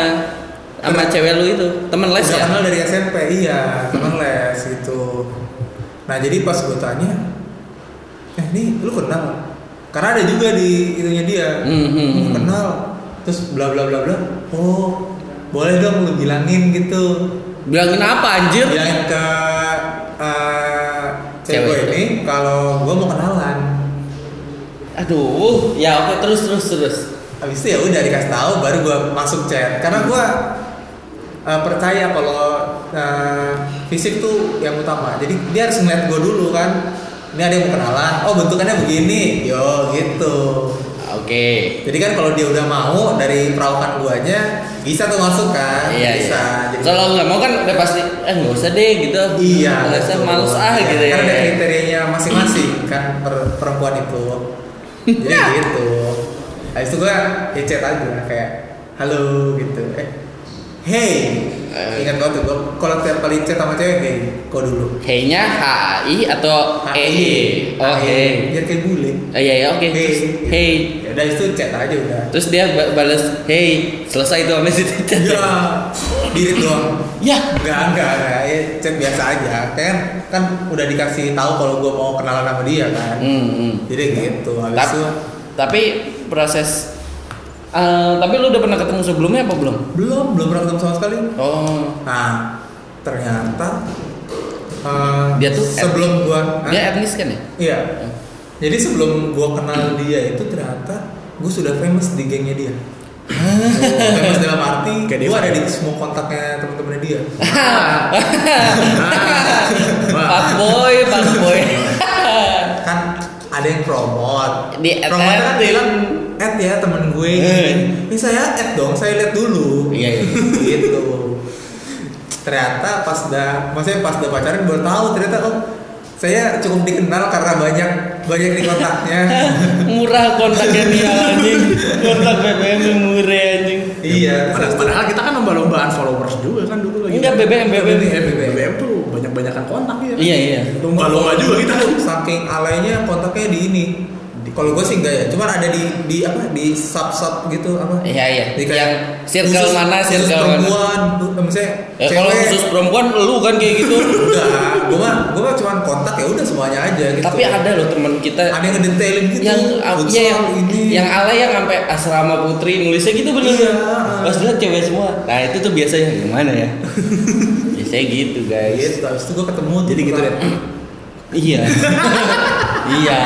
S2: sama cewek lu itu temen les
S3: Udah
S2: ya?
S3: kenal dari SMP iya temen les gitu. Nah jadi pas gue tanya, eh ini lu kenal? Karena ada juga di itunya dia.
S2: Hmm, hmm,
S3: "Oh,
S2: hmm.
S3: kenal terus bla bla bla bla oh boleh dong lu bilangin gitu
S2: Bilangin apa anjir?
S3: bilangin ke eh, cewek
S2: Cewek
S3: ini kalau gue mau kenalan.
S2: Aduh, ya oke terus terus terus.
S3: habis itu ya udah dikasih tahu baru gue masuk chat. Karena gue eh, percaya kalau eh, fisik tuh yang utama. Jadi dia harus ngeliat gue dulu kan. Ini ada yang mau kenalan? Oh bentukannya begini. Yo gitu
S2: Oke.
S3: jadi kan kalau dia udah mau dari perawakan guanya bisa tuh masuk kan
S2: Iya,
S3: bisa
S2: iya.
S3: Jadi-
S2: Kalau nggak mau kan udah pasti eh nggak usah deh gitu.
S3: Iya,
S2: Nggak usah males ah
S3: Iya,
S2: gitu ya.
S3: Kan ada kriterianya masing-masing kan per- perempuan itu. Jadi [laughs] gitu. Habis itu gua ya chat aja kayak halo gitu. Eh, hey.
S2: Eh.
S3: Ingat gua tuh gua kalau tiap kali chat sama cewek hey, kau dulu.
S2: Hey-nya HI atau
S3: H-
S2: EI? Oh, hey.
S3: Biar kayak bule.
S2: Oh iya iya oke.
S3: Hey.
S2: Terus hey.
S3: Ya udah itu chat aja udah.
S2: Terus dia ba- balas hey selesai itu sama situ chat.
S3: Ya, dirit doang.
S2: Ya.
S3: Enggak, enggak, enggak. Ya, chat biasa aja. Kan kan udah dikasih tahu kalau gua mau kenalan sama dia kan.
S2: Hmm, hmm.
S3: Jadi gitu. Habis
S2: Tapi,
S3: itu
S2: tapi proses eh, tapi lu udah pernah ketemu sebelumnya apa belum?
S3: belum belum pernah ketemu sama sekali.
S2: Oh,
S3: Nah, ternyata eh,
S2: Dia tuh
S3: sebelum gua Hah?
S2: dia etnis kan ya?
S3: iya. Jadi sebelum gua kenal dia itu ternyata gua sudah famous di gengnya dia. Oh, famous dalam arti
S1: Kayak
S3: gua
S1: dia
S3: ada di semua kontaknya teman-temannya dia. [laughs]
S2: Pak boy, pak boy.
S3: Kan ada yang promote.
S2: Di
S3: Promote kan bilang add ya temen gue
S2: Eh.
S3: gini. Ini saya add dong, saya lihat dulu.
S2: Iya, iya.
S3: gitu. Ternyata pas dah, maksudnya pas dah pacaran baru tahu ternyata oh saya cukup dikenal karena banyak banyak di kontaknya. [laughs]
S2: Murah kontaknya dia anjing. Kontak BBM yang murah anjing.
S3: iya.
S1: Padahal, padahal kita kan lomba-lombaan followers juga kan dulu lagi.
S2: Enggak, BBM, BBM.
S1: Eh, BBM tuh banyak-banyakan kontak ya.
S2: Iya iya.
S1: Lomba-lomba juga kita.
S3: Saking alainya kontaknya di ini. Kalau gue sih enggak ya, cuman ada di di apa di sub sub gitu apa?
S2: Iya iya.
S3: Di kayak
S2: Yang circle
S3: khusus-
S2: mana
S3: khusus
S2: circle mana.
S3: perempuan, bu- misalnya
S2: Ya kalau khusus perempuan lu kan kayak gitu. [laughs]
S3: Enggak, gue mah gue mah cuman kontak ya udah semuanya aja gitu.
S2: Tapi ada loh teman kita
S3: ada yang ngedetailin gitu.
S2: yang iya, yang
S3: ini.
S2: yang ala yang sampai asrama putri nulisnya gitu bener.
S3: Iya.
S2: Pas lihat cewek semua. Nah itu tuh biasanya gimana ya? [laughs] biasanya gitu guys.
S3: gitu. Habis itu gue ketemu
S1: Jadi gitu deh.
S2: Iya. [laughs] iya.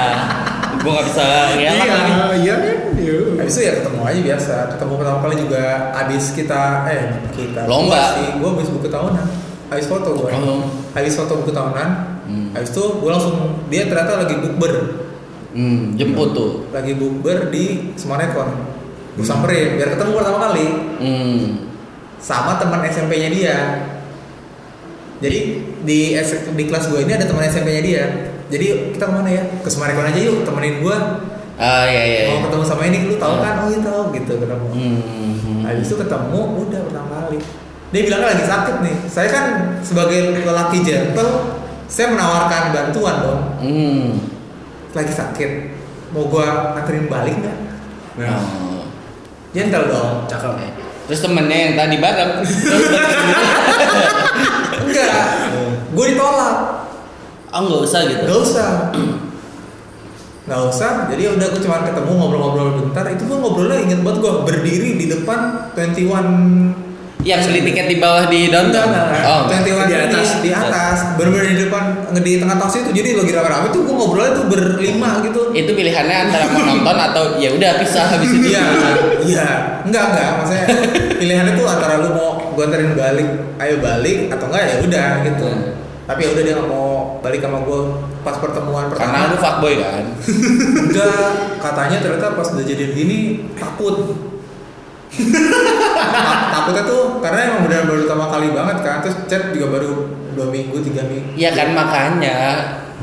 S2: Gua gak bisa ngelak
S1: Iya,
S2: lagi.
S1: iya kan. Iya.
S3: Habis itu ya ketemu aja biasa. Ketemu pertama kali juga abis kita eh kita
S2: Lomba.
S3: Sih, gue habis buku tahunan. Habis foto gue.
S2: Oh.
S3: Habis foto buku tahunan.
S2: Hmm.
S3: Habis itu gue langsung dia ternyata lagi bukber.
S2: Hmm, jemput tuh.
S3: Lagi bukber di Semanekon. Gue samperin biar ketemu pertama kali.
S2: Hmm.
S3: sama teman SMP-nya dia. Jadi di di kelas gue ini ada teman SMP-nya dia. Jadi kita ke mana ya? Ke Semarekon aja yuk, temenin gue.
S2: Ah iya iya. iya.
S3: Mau ketemu sama ini, lu tahu kan? Oh iya tahu gitu ketemu.
S2: Hmm.
S3: Habis itu ketemu, udah pertama kali. Dia bilangnya lagi sakit nih. Saya kan sebagai lelaki gentle, saya menawarkan bantuan dong.
S2: Hmm.
S3: Lagi sakit, mau gua anterin balik nggak?
S1: Nah,
S2: Oh.
S3: Gentle dong.
S1: cakep.
S2: Terus temennya yang tadi bareng. [laughs]
S3: Enggak, gue ditolak.
S2: Oh nggak usah gitu.
S3: Gak usah. [clears throat] Gak usah. Jadi ya udah gue cuma ketemu ngobrol-ngobrol bentar. Itu gue ngobrolnya inget banget gue Berdiri di depan 21
S2: Yang beli tiket di bawah di downtown. Oh,
S3: yang
S1: di
S3: di
S1: atas.
S3: di atas. Bener-bener di depan di tengah taksi itu. Jadi lagi rame-rame tuh gue ngobrolnya tuh berlima gitu.
S2: Itu pilihannya antara mau nonton atau ya udah pisah habis itu.
S3: iya iya. Enggak enggak. Maksudnya pilihannya tuh antara lu mau gue anterin balik ayo balik atau enggak ya udah gitu.
S2: Hmm.
S3: tapi ya udah dia nggak mau balik sama gue pas pertemuan
S2: Karena
S3: pertama
S2: lu fuckboy kan. [laughs]
S3: enggak katanya ternyata pas udah jadian gini takut Tak- [laughs] takutnya tuh karena emang benar baru pertama kali banget kan terus chat juga baru dua minggu tiga minggu
S2: Iya kan makanya.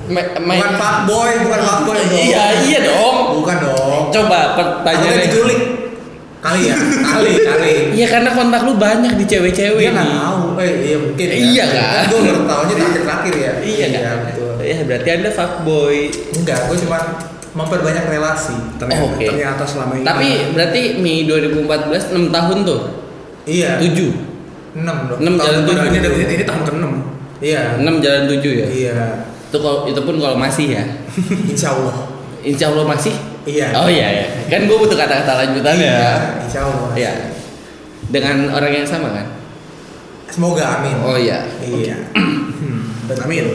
S2: Me- me-
S3: bukan fuckboy bukan fuckboy [laughs] dong
S2: Iya iya dong.
S3: bukan dong
S2: Coba pertanyaannya.
S3: diculik kali ya kali kali
S2: Iya karena kontak lu banyak di cewek-cewek
S3: dia nggak tahu eh iya mungkin ya.
S2: Iya kan?
S3: gue baru tahunya terakhir-terakhir ya
S2: Iya kan?
S3: betul
S2: Ya berarti anda fuckboy.
S3: enggak gue cuma memperbanyak relasi
S1: Ternyata,
S2: Oke.
S1: ternyata selama ini.
S2: Tapi berarti Mei 2014 6 tahun tuh.
S3: iya
S2: 7.
S3: enam dong
S2: Enam
S3: Tahun
S2: jalan
S3: depan
S1: ini,
S3: itu.
S1: ini, tahun ke-6.
S3: iya
S2: 6 jalan 7 ya.
S3: iya
S2: Itu kalau itu pun kalau masih ya. [laughs]
S3: insya Allah
S2: Insya Allah masih.
S3: Iya
S2: Oh iya ya. Kan gue butuh kata-kata lanjutannya.
S3: iya insya Allah
S2: Iya. Dengan orang yang sama kan?
S3: semoga amin
S2: Oh iya.
S3: iya [clears throat]
S1: Amin.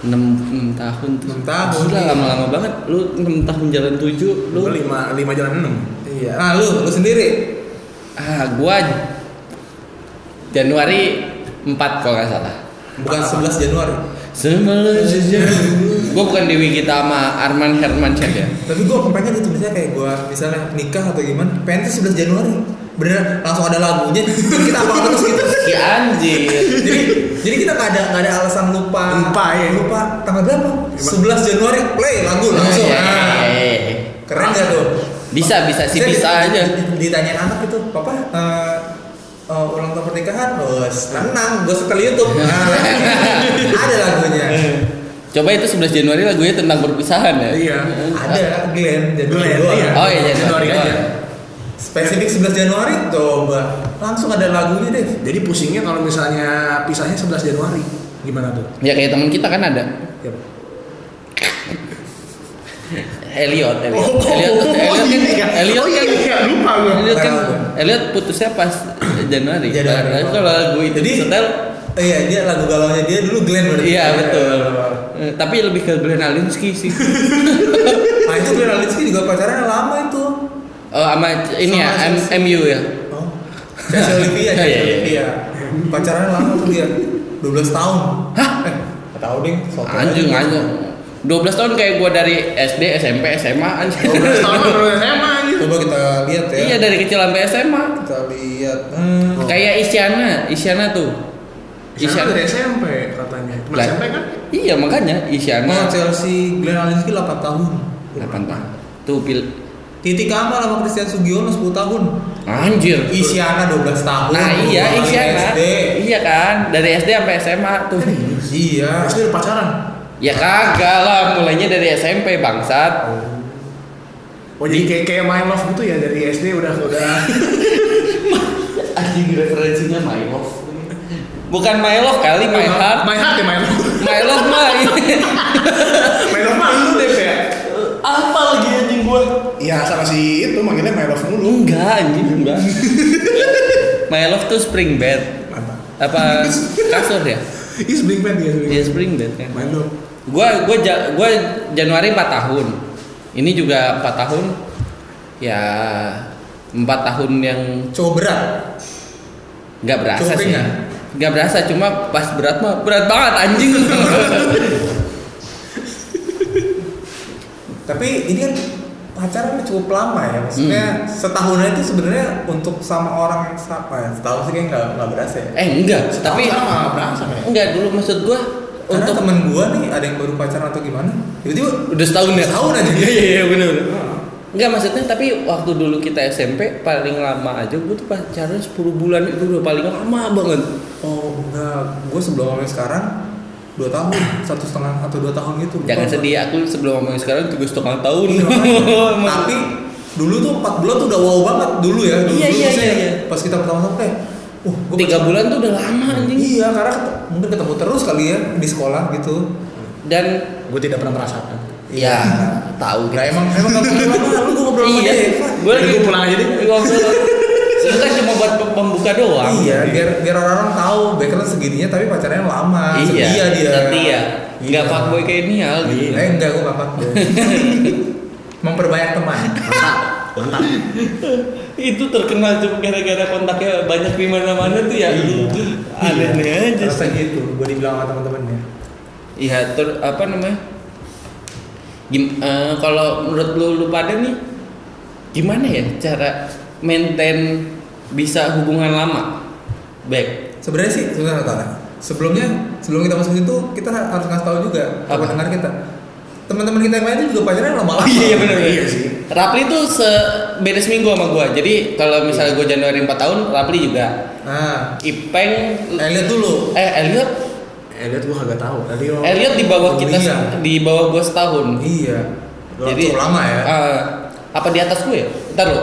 S2: 6, 6 tahun tuh.
S3: Enam tahun.
S2: Gila lama-lama banget. Lu 6 tahun jalan 7, lu
S1: Lu 5 5 jalan 6.
S3: iya nah lu lu sendiri
S2: ah gua Januari 4 kalau nggak salah.
S3: bukan 11 Januari
S2: Sebelah Gue bukan Dewi Gita sama Arman Hermansyah ya.
S3: tapi gue pengen itu misalnya kayak gue misalnya nikah atau gimana pengen tuh 11 Januari beneran langsung ada lagunya [laughs] kita apa terus gitu
S2: Si anjir.
S3: jadi jadi kita nggak ada nggak ada alasan lupa
S1: Lupa, ya.
S3: lupa tanggal berapa 11 Januari play lagu langsung
S2: Iya,
S3: Nah,
S2: iya, iya.
S3: keren gak tuh
S2: Bisa bisa sih bisa aja.
S3: di- ditanyain anak itu papa eh, eh, ulang tahun pernikahan bos tenang gue setel YouTube nah, ada lagunya
S2: Coba itu 11 Januari lagunya tentang perpisahan ya.
S1: Iya.
S3: ada Glenn jadi
S1: Glenn, iya.
S2: Oh iya Januari
S1: aja.
S3: spesifik 11 Januari coba langsung ada lagunya deh
S1: Jadi pusingnya kalau misalnya pisahnya 11 Januari. Gimana tuh?
S2: Ya kayak teman kita kan ada.
S1: Ya.
S2: Elliot, Elliot.
S1: Oh,
S2: Elliot,
S1: oh,
S2: Elliot kan,
S1: iya.
S2: Elliot
S1: Oh, iya,
S2: kan,
S1: iya, lupa gua.
S2: Elliot kan,
S3: Tahu.
S2: Elliot putusnya pas Januari.
S3: Januari.
S2: Nah, kalau lagu itu
S3: Jadi-
S2: disetel,
S3: Oh iya dia lagu galaunya dia dulu Glenn berarti
S2: iya betul. Eh, Tapi lebih ke Glenn Alinsky sih.
S3: nah [laughs] itu Glenn Alinsky juga pacarannya lama itu
S2: Oh, sama ini ya, M- MU ya.
S3: oh Chelsea Olivia [laughs] Chelsea
S2: Iya, iya.
S3: Olivia pacarannya lama tuh dia 12 tahun
S2: Hah?
S3: eh tau deh
S2: Anjing anjing. 12 tahun kayak gua dari SD, SMP, SMA anjing.
S1: 12 tahun menurut SMA gitu.
S3: coba kita lihat ya
S2: Iya dari kecil sampai SMA.
S3: kita lihat hmm.
S2: Kayak Isyana, Isyana tuh.
S1: Isyana dari SMP katanya. Teman. SMP kan?
S2: Iya makanya
S3: Oh,
S2: Isyana
S3: Chelsea Glenn Alinsky 8 tahun
S2: 8 tahun. Tuh pil
S3: Titi Kamal sama Christian Sugiono 10 tahun
S2: Anjir.
S3: Isyana 12 tahun
S2: Nah iya Isyana.
S3: SD.
S2: Iya kan dari SD sampai SMA tuh.
S3: Iya
S1: Pasti pacaran.
S2: Ya kagak lah mulainya dari SMP bangsat.
S1: Oh jadi kayak kayak my love gitu ya dari SD udah udah [laughs]
S2: Anjing referensinya my love. Bukan my love kali my heart.
S1: My heart ya my love.
S2: My love mah ini. [laughs]
S1: My love mah lu deh ya.
S2: Apa lagi anjing gua?
S1: Iya sama si itu manggilnya my love mulu.
S2: Enggak anjing enggak. my love tuh spring bed.
S1: Mantap.
S2: Apa kasur ya?
S1: Ini spring band ya.
S2: Iya spring bed kan.
S1: My love.
S2: Gua gua ja- gua Januari 4 tahun. Ini juga 4 tahun. Ya 4 tahun yang
S3: Cowok berat
S2: nggak berasa
S3: Cukup
S2: sih.
S3: ringan?
S2: Nggak berasa cuma pas berat mah berat banget anjing. [laughs]
S3: Tapi ini kan pacaran cukup lama ya Maksudnya
S2: Hmm.
S3: setahun itu sebenarnya untuk sama orang yang sama ya Setahun sih kayak nggak nggak berasa ya
S2: eh enggak, tapi
S1: Tapi sama berasa ya.
S2: enggak dulu maksud gua
S3: Karena
S2: untuk
S3: temen gua nih ada yang baru pacaran atau gimana Tiba-tiba
S2: udah setahun ya.
S3: Setahun aja.
S2: Iya iya iya benar. Enggak maksudnya tapi waktu dulu kita SMP paling lama aja gua tuh pacaran 10 bulan itu udah paling lama banget.
S3: Oh enggak, gue sebelum ngomongin sekarang dua tahun, satu setengah atau dua tahun gitu.
S2: Jangan
S3: Lupa.
S2: sedih aku sebelum ngomongin sekarang tiga setengah tahun.
S3: Iya. [laughs] Tapi dulu tuh empat bulan tuh udah wow banget dulu ya. Dulu,
S2: Iya,
S3: dulu
S2: iya, iya, iya.
S3: Pas kita pertama sampai, uh, gua
S2: Tiga
S3: pas-
S2: bulan tuh udah lama anjing.
S3: Iya, karena ket- mungkin ketemu terus kali ya di sekolah gitu.
S2: Dan
S1: Gue tidak pernah merasakan.
S2: ya tahu
S3: Nah emang emang kamu lama lu gue ngobrol sama
S2: iya,
S3: dia.
S2: Gue lagi
S1: pulang aja deh.
S2: Ngobrol. Itu kan cuma buat pem- pembuka doang.
S3: Iya, biar biar orang-orang tahu background segininya tapi pacarnya lama.
S2: Iya,
S3: Setia dia.
S2: setia. Nggak
S3: Iya.
S2: fuckboy kayak ini hal gitu.
S3: Eh enggak, gue gak fuckboy. [laughs] Memperbanyak teman.
S1: Mantap. Mantap.
S2: Itu terkenal cuma gara-gara kontaknya banyak di mana-mana tuh ya.
S3: Iya.
S2: Aneh-aneh aja.
S3: Rasa gitu, gue dibilang sama teman-temannya.
S2: Iya, ter apa namanya? Gim, eh, kalau menurut lu, lu pada nih gimana ya cara maintain bisa hubungan lama? Baik.
S3: Sebenarnya sih, sebenarnya. Sebelumnya, sebelum kita masuk situ, kita harus ngasih tahu juga
S2: Apa?
S3: apa dengar kita. Teman-teman kita yang lain itu juga pacarnya lama-lama. [laughs]
S2: benar
S1: Iya sih.
S2: Rapli tuh se beda seminggu sama gua. Jadi kalau misalnya gua Januari 4 tahun, Rapli juga.
S3: Nah,
S2: Ipeng
S3: eh, lihat dulu.
S2: eh Elliot
S1: Elliot gua kagak tahu. Elliot.
S2: Elliot di bawah kita
S3: Iya.
S2: di bawah gua setahun.
S3: Iya.
S2: Jadi
S3: Cukup lama ya.
S2: eh, apa di atas gue? Ntar lo.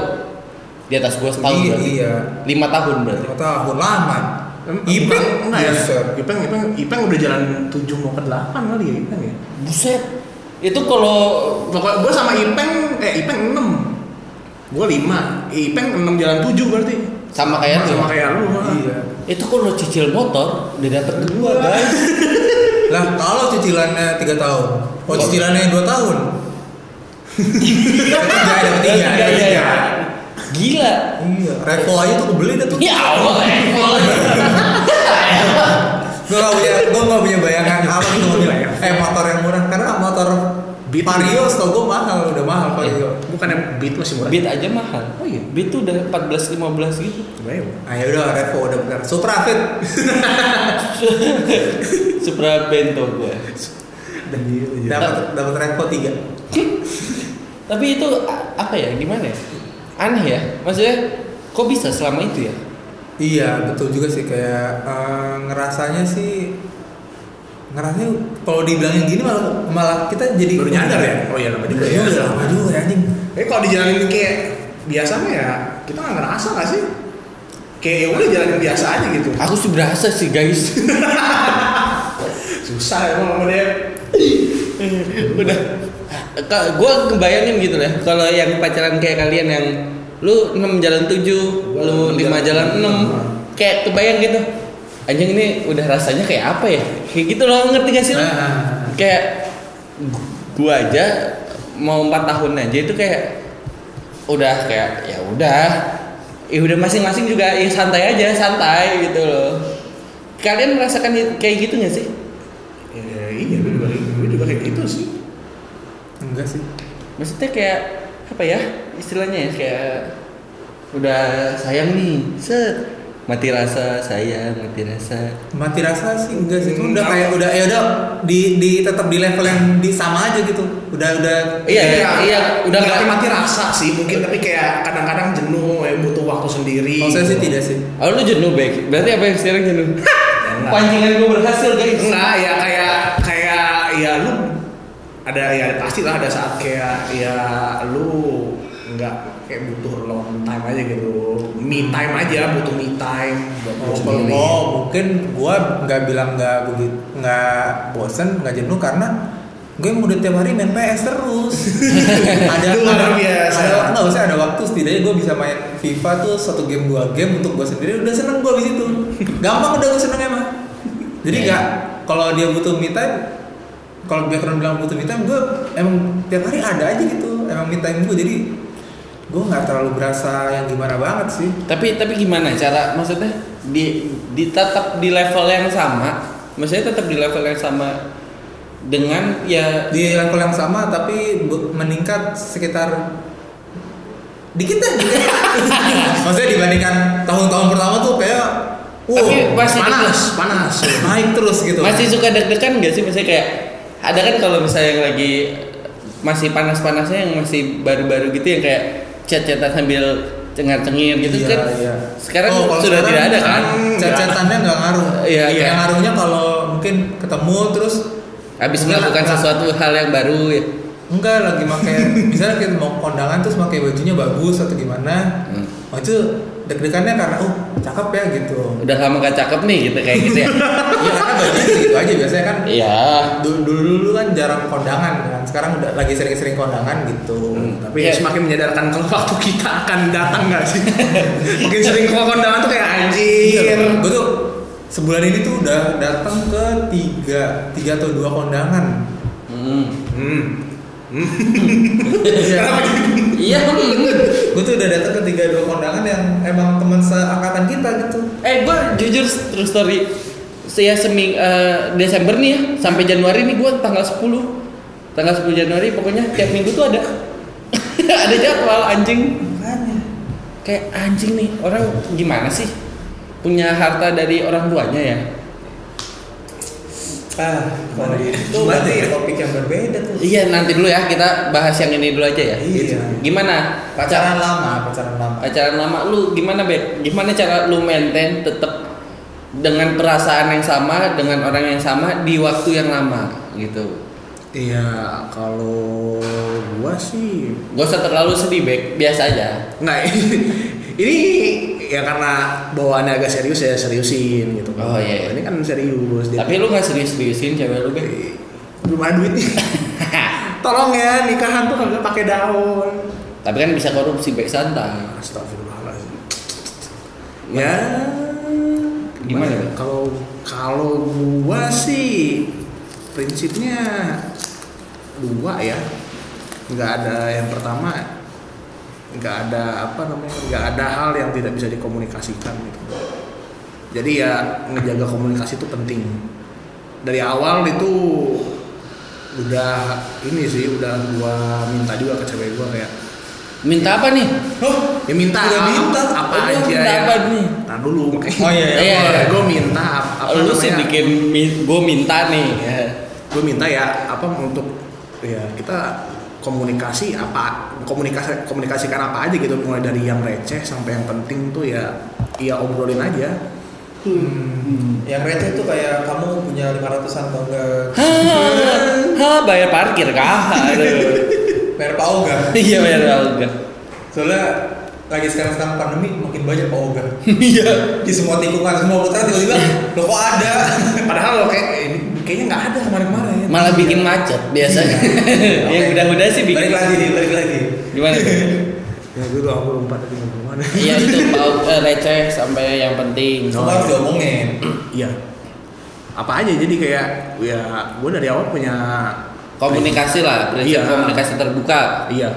S2: Di atas gua setahun
S3: Iya,
S2: berarti.
S3: iya.
S2: Lima tahun berarti.
S3: Lima tahun lama. Ipeng
S1: enggak ya? Ipeng, Ipeng, Ipeng udah jalan 7 mau ke 8 kali ya Ipeng ya.
S2: Buset. Itu kalau
S1: Pokoknya gua sama Ipeng, eh Ipeng 6. Gua 5. Ipeng 6 jalan 7 berarti.
S2: sama kayak lu.
S1: sama kayak lu.
S3: Iya.
S2: Itu kalau cicil motor udah dapat dua guys. [laughs]
S3: Lah, kalau cicilannya 3 tahun, oh cicilannya 2 tahun. [laughs] Tiga, tiga,
S2: Tiga,
S3: tiga.
S2: iya. Gila.
S3: Iya, Revo aja tuh kebeli dah tuh.
S2: Ya Allah, Apple. [laughs]
S3: Gue gak punya, gue gak punya bayangan apa gitu mobil Eh motor yang murah karena motor
S1: Beat.
S3: Vario setahu gue mahal, udah mahal Vario.
S1: Bukannya beat masih murah.
S2: Beat aja mahal.
S1: Oh iya.
S2: Beat tuh udah 14 15 gitu.
S1: Baik.
S3: Ah ya udah Revo udah benar. Supra Fit. [laughs]
S2: Supra Bento gue.
S1: Dan aja.
S3: Dapat dapat Revo 3.
S2: Tapi itu apa ya? Gimana ya? Aneh ya. Maksudnya kok bisa selama itu ya?
S3: Iya, betul juga sih kayak eh, ngerasanya sih ngerasanya kalau dibilangin gini malah malah kita jadi
S1: Baru nyadar ya? Oh iya lama juga ya.
S3: Iya, udah lama juga ya anjing.
S1: Tapi kalau dijalanin kayak biasa mah ya kita nggak ngerasa nggak sih? Kayak ya udah jalanin biasa aja gitu.
S2: Aku sih berasa sih guys. [laughs]
S1: Susah emang sama dia.
S2: udah gue kebayangin gitu lah kalau yang pacaran kayak kalian yang lu 6 jalan 7 lu 5 jalan 6 kayak kebayang gitu. Anjing ini udah rasanya kayak apa ya? Kayak gitu loh ngerti gak sih lu?
S3: Nah,
S2: kayak gu- gua aja mau 4 tahun aja itu kayak udah kayak ya udah. Ya udah masing-masing juga ya santai aja santai gitu loh. Kalian merasakan kayak gitu gak sih?
S1: Ya, iya gue juga, gue juga kayak gitu sih.
S3: enggak sih.
S2: maksudnya kayak apa ya istilahnya ya kayak udah sayang nih set mati rasa sayang mati rasa
S3: Mati rasa sih enggak sih. Cuma udah
S1: Enggak.
S3: kayak udah ya udah di di tetap di level yang di sama aja gitu. Udah udah
S2: Iya, iya, iya, udah
S1: nggak mati rasa sih mungkin tapi kayak kadang-kadang jenuh ya butuh waktu sendiri.
S3: Kalau saya sih tidak sih.
S2: oh lu jenuh baik berarti apa yang sekarang jenuh [laughs] pancingan gue berhasil guys
S1: Enggak ya kayak kayak ya lu ada ya pasti lah ada saat kayak ya lu nggak kayak butuh long time aja gitu me time aja butuh me time buat
S3: Oh,
S1: sendiri.
S3: oh, mungkin gua nggak bilang nggak begitu nggak bosen nggak jenuh karena gue udah tiap hari main PS terus [laughs] ada
S1: Luar biasa.
S3: ada nggak usah ada waktu setidaknya gue bisa main FIFA tuh satu game dua game untuk gue sendiri udah seneng gue di situ gampang udah gue seneng emang jadi
S2: Iya.
S3: nggak kalau dia butuh me time kalau background bilang butuh me time gue emang tiap hari ada aja gitu emang me time gue jadi gue nggak terlalu berasa yang gimana banget sih.
S2: Tapi tapi gimana cara maksudnya di di tetap di level yang sama maksudnya tetap di level yang sama dengan ya
S3: di level yang sama tapi meningkat sekitar dikit deh [laughs] maksudnya dibandingkan tahun-tahun pertama tuh kayak wow,
S2: Tapi masih
S1: panas panas
S3: naik terus gitu.
S2: Masih suka deg-degan gak sih? Maksudnya kayak ada kan kalau misalnya yang lagi masih panas-panasnya yang masih baru-baru gitu yang kayak chat-chatan sambil cengar-cengir gitu
S3: Iya,
S2: kan
S3: iya.
S2: sekarang
S3: Oh,
S2: sudah
S3: sekarang
S2: tidak ada kan
S1: Enggak.
S3: cat-catannya nggak ngaruh
S2: Iya,
S3: yang
S2: iya.
S3: ngaruhnya kalau mungkin ketemu terus
S2: habis melakukan
S3: enggak.
S2: sesuatu hal yang baru ya
S3: enggak lagi pakai [laughs] misalnya kita mau kondangan terus pakai bajunya bagus atau gimana
S2: Hmm.
S3: oh itu deg-degannya karena uh cakep ya gitu
S2: Udah lama gak cakep nih gitu kayak gitu ya. [laughs]
S3: iya karena bajunya gitu aja biasanya kan
S2: Iya.
S3: dulu dulu dulu kan jarang kondangan kan sekarang udah lagi sering-sering kondangan gitu
S1: Tapi
S2: Iya.
S1: semakin menyadarkan kalau waktu kita akan datang nggak sih? [laughs] Makin sering kondangan tuh kayak anjir.
S3: gue tuh sebulan ini tuh udah datang ke tiga tiga atau dua kondangan
S2: Hmm.
S1: Hmm.
S2: Iya. hmm.
S3: gue tuh udah datang ke tiga dua kondangan yang emang teman seangkatan kita gitu.
S2: Eh gue jujur terus story. Saya seming eh, Desember nih ya sampai Januari nih gue tanggal 10 tanggal 10 Januari pokoknya tiap minggu tuh ada. [laughs] Ada jadwal anjing.
S3: Makanya
S2: kayak anjing nih orang gimana sih? Punya harta dari orang tuanya ya
S3: ah kalau itu berarti
S1: ya?
S3: topik yang berbeda tuh
S2: iya nanti dulu ya kita bahas yang ini dulu aja ya
S3: Iya.
S2: gimana
S3: pacaran lama pacaran lama
S2: pacaran lama lu gimana Beb? Gimana cara lu maintain tetap dengan perasaan yang sama dengan orang yang sama di waktu yang lama gitu.
S1: Iya, kalau gua sih
S2: Gak usah terlalu sedih Bek, biasa aja.
S1: nggak [laughs] ini ya karena bawaannya agak serius ya seriusin gitu.
S2: Oh, iya, iya.
S1: Ini kan serius. Dia-
S2: Tapi lu gak serius-seriusin cewek lu Bek?
S1: belum ada duitnya. [laughs] Tolong ya nikahan tuh kagak pakai daun.
S2: Tapi kan bisa korupsi Bek santai.
S1: Astagfirullahaladzim. Ya
S2: Gimana,
S1: ya?
S2: Bang?
S1: Kalau kalau gua sih prinsipnya dua ya. Nggak ada yang pertama nggak ada apa namanya nggak ada hal yang tidak bisa dikomunikasikan gitu. Jadi ya ngejaga komunikasi itu penting. Dari awal itu udah ini sih udah gua minta juga ke cewek gua kayak
S2: Minta apa nih?
S3: oh
S1: ya minta
S3: Udah
S1: apa,
S3: minta?
S1: apa
S2: Lu
S1: aja
S2: minta
S1: ya
S2: apa nih?
S1: nah dulu makanya
S3: oh iya
S2: Iya,
S3: iya
S2: iya.
S1: gue minta ap- apa
S2: lu sih
S1: namanya
S2: bikin gue minta nih. Ya.
S1: gue minta ya apa untuk ya kita komunikasi apa komunikasi komunikasikan apa aja gitu mulai dari yang receh sampai yang penting tuh ya ya obrolin aja
S3: Hmm. yang receh tuh kayak kamu punya 500an atau enggak [laughs]
S2: Hah, bayar parkir kah? Aduh.
S3: bayar Pak Oga [laughs]
S2: Iya bayar juga.
S3: soalnya lagi sekarang sekarang pandemi makin banyak Pak Oga [laughs]
S2: Iya.
S3: di semua tikungan semua putaran tiba-tiba lo kok ada
S1: padahal lo kayak ini kayaknya nggak ada kemarin-kemarin
S2: Malah bikin macet biasanya. [laughs] Yang udah-udah sih bikin.
S3: balik lagi nih balik lagi
S2: Gimana?
S1: Ya gue tuh aku lupa tadi ngomong mana
S2: Iya itu mau eh, receh sampai yang penting.
S3: semua harus diomongin
S1: iya apa aja jadi kayak ya gue dari awal punya
S2: Komunikasi lah, prinsip
S1: Iya.
S2: komunikasi terbuka.
S1: iya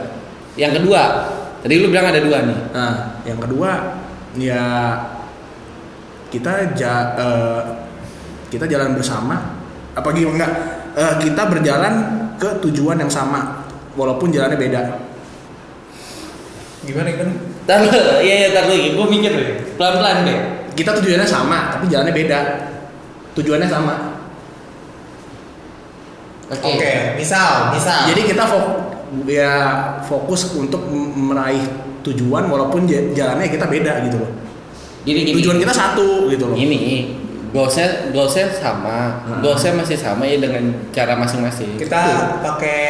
S2: Yang kedua, tadi lu bilang ada dua nih.
S1: Nah, yang kedua ya kita ja, eh, kita jalan bersama apa gimana enggak Eh, kita berjalan ke tujuan yang sama walaupun jalannya beda.
S3: gimana gimana
S2: Tar iya iya tar lagi, gue mikir deh. Pelan-pelan deh.
S1: Kita tujuannya sama tapi jalannya beda. Tujuannya sama.
S2: Oke.
S3: oke misal misal
S1: Jadi kita fokus ya fokus untuk meraih tujuan walaupun jalannya kita beda gitu loh.
S2: Gini gini.
S1: Tujuan kita satu gitu loh.
S2: Gini, goalsnya goalsnya sama,
S1: Hmm.
S2: goalsnya masih sama ya dengan cara masing-masing.
S3: kita pakai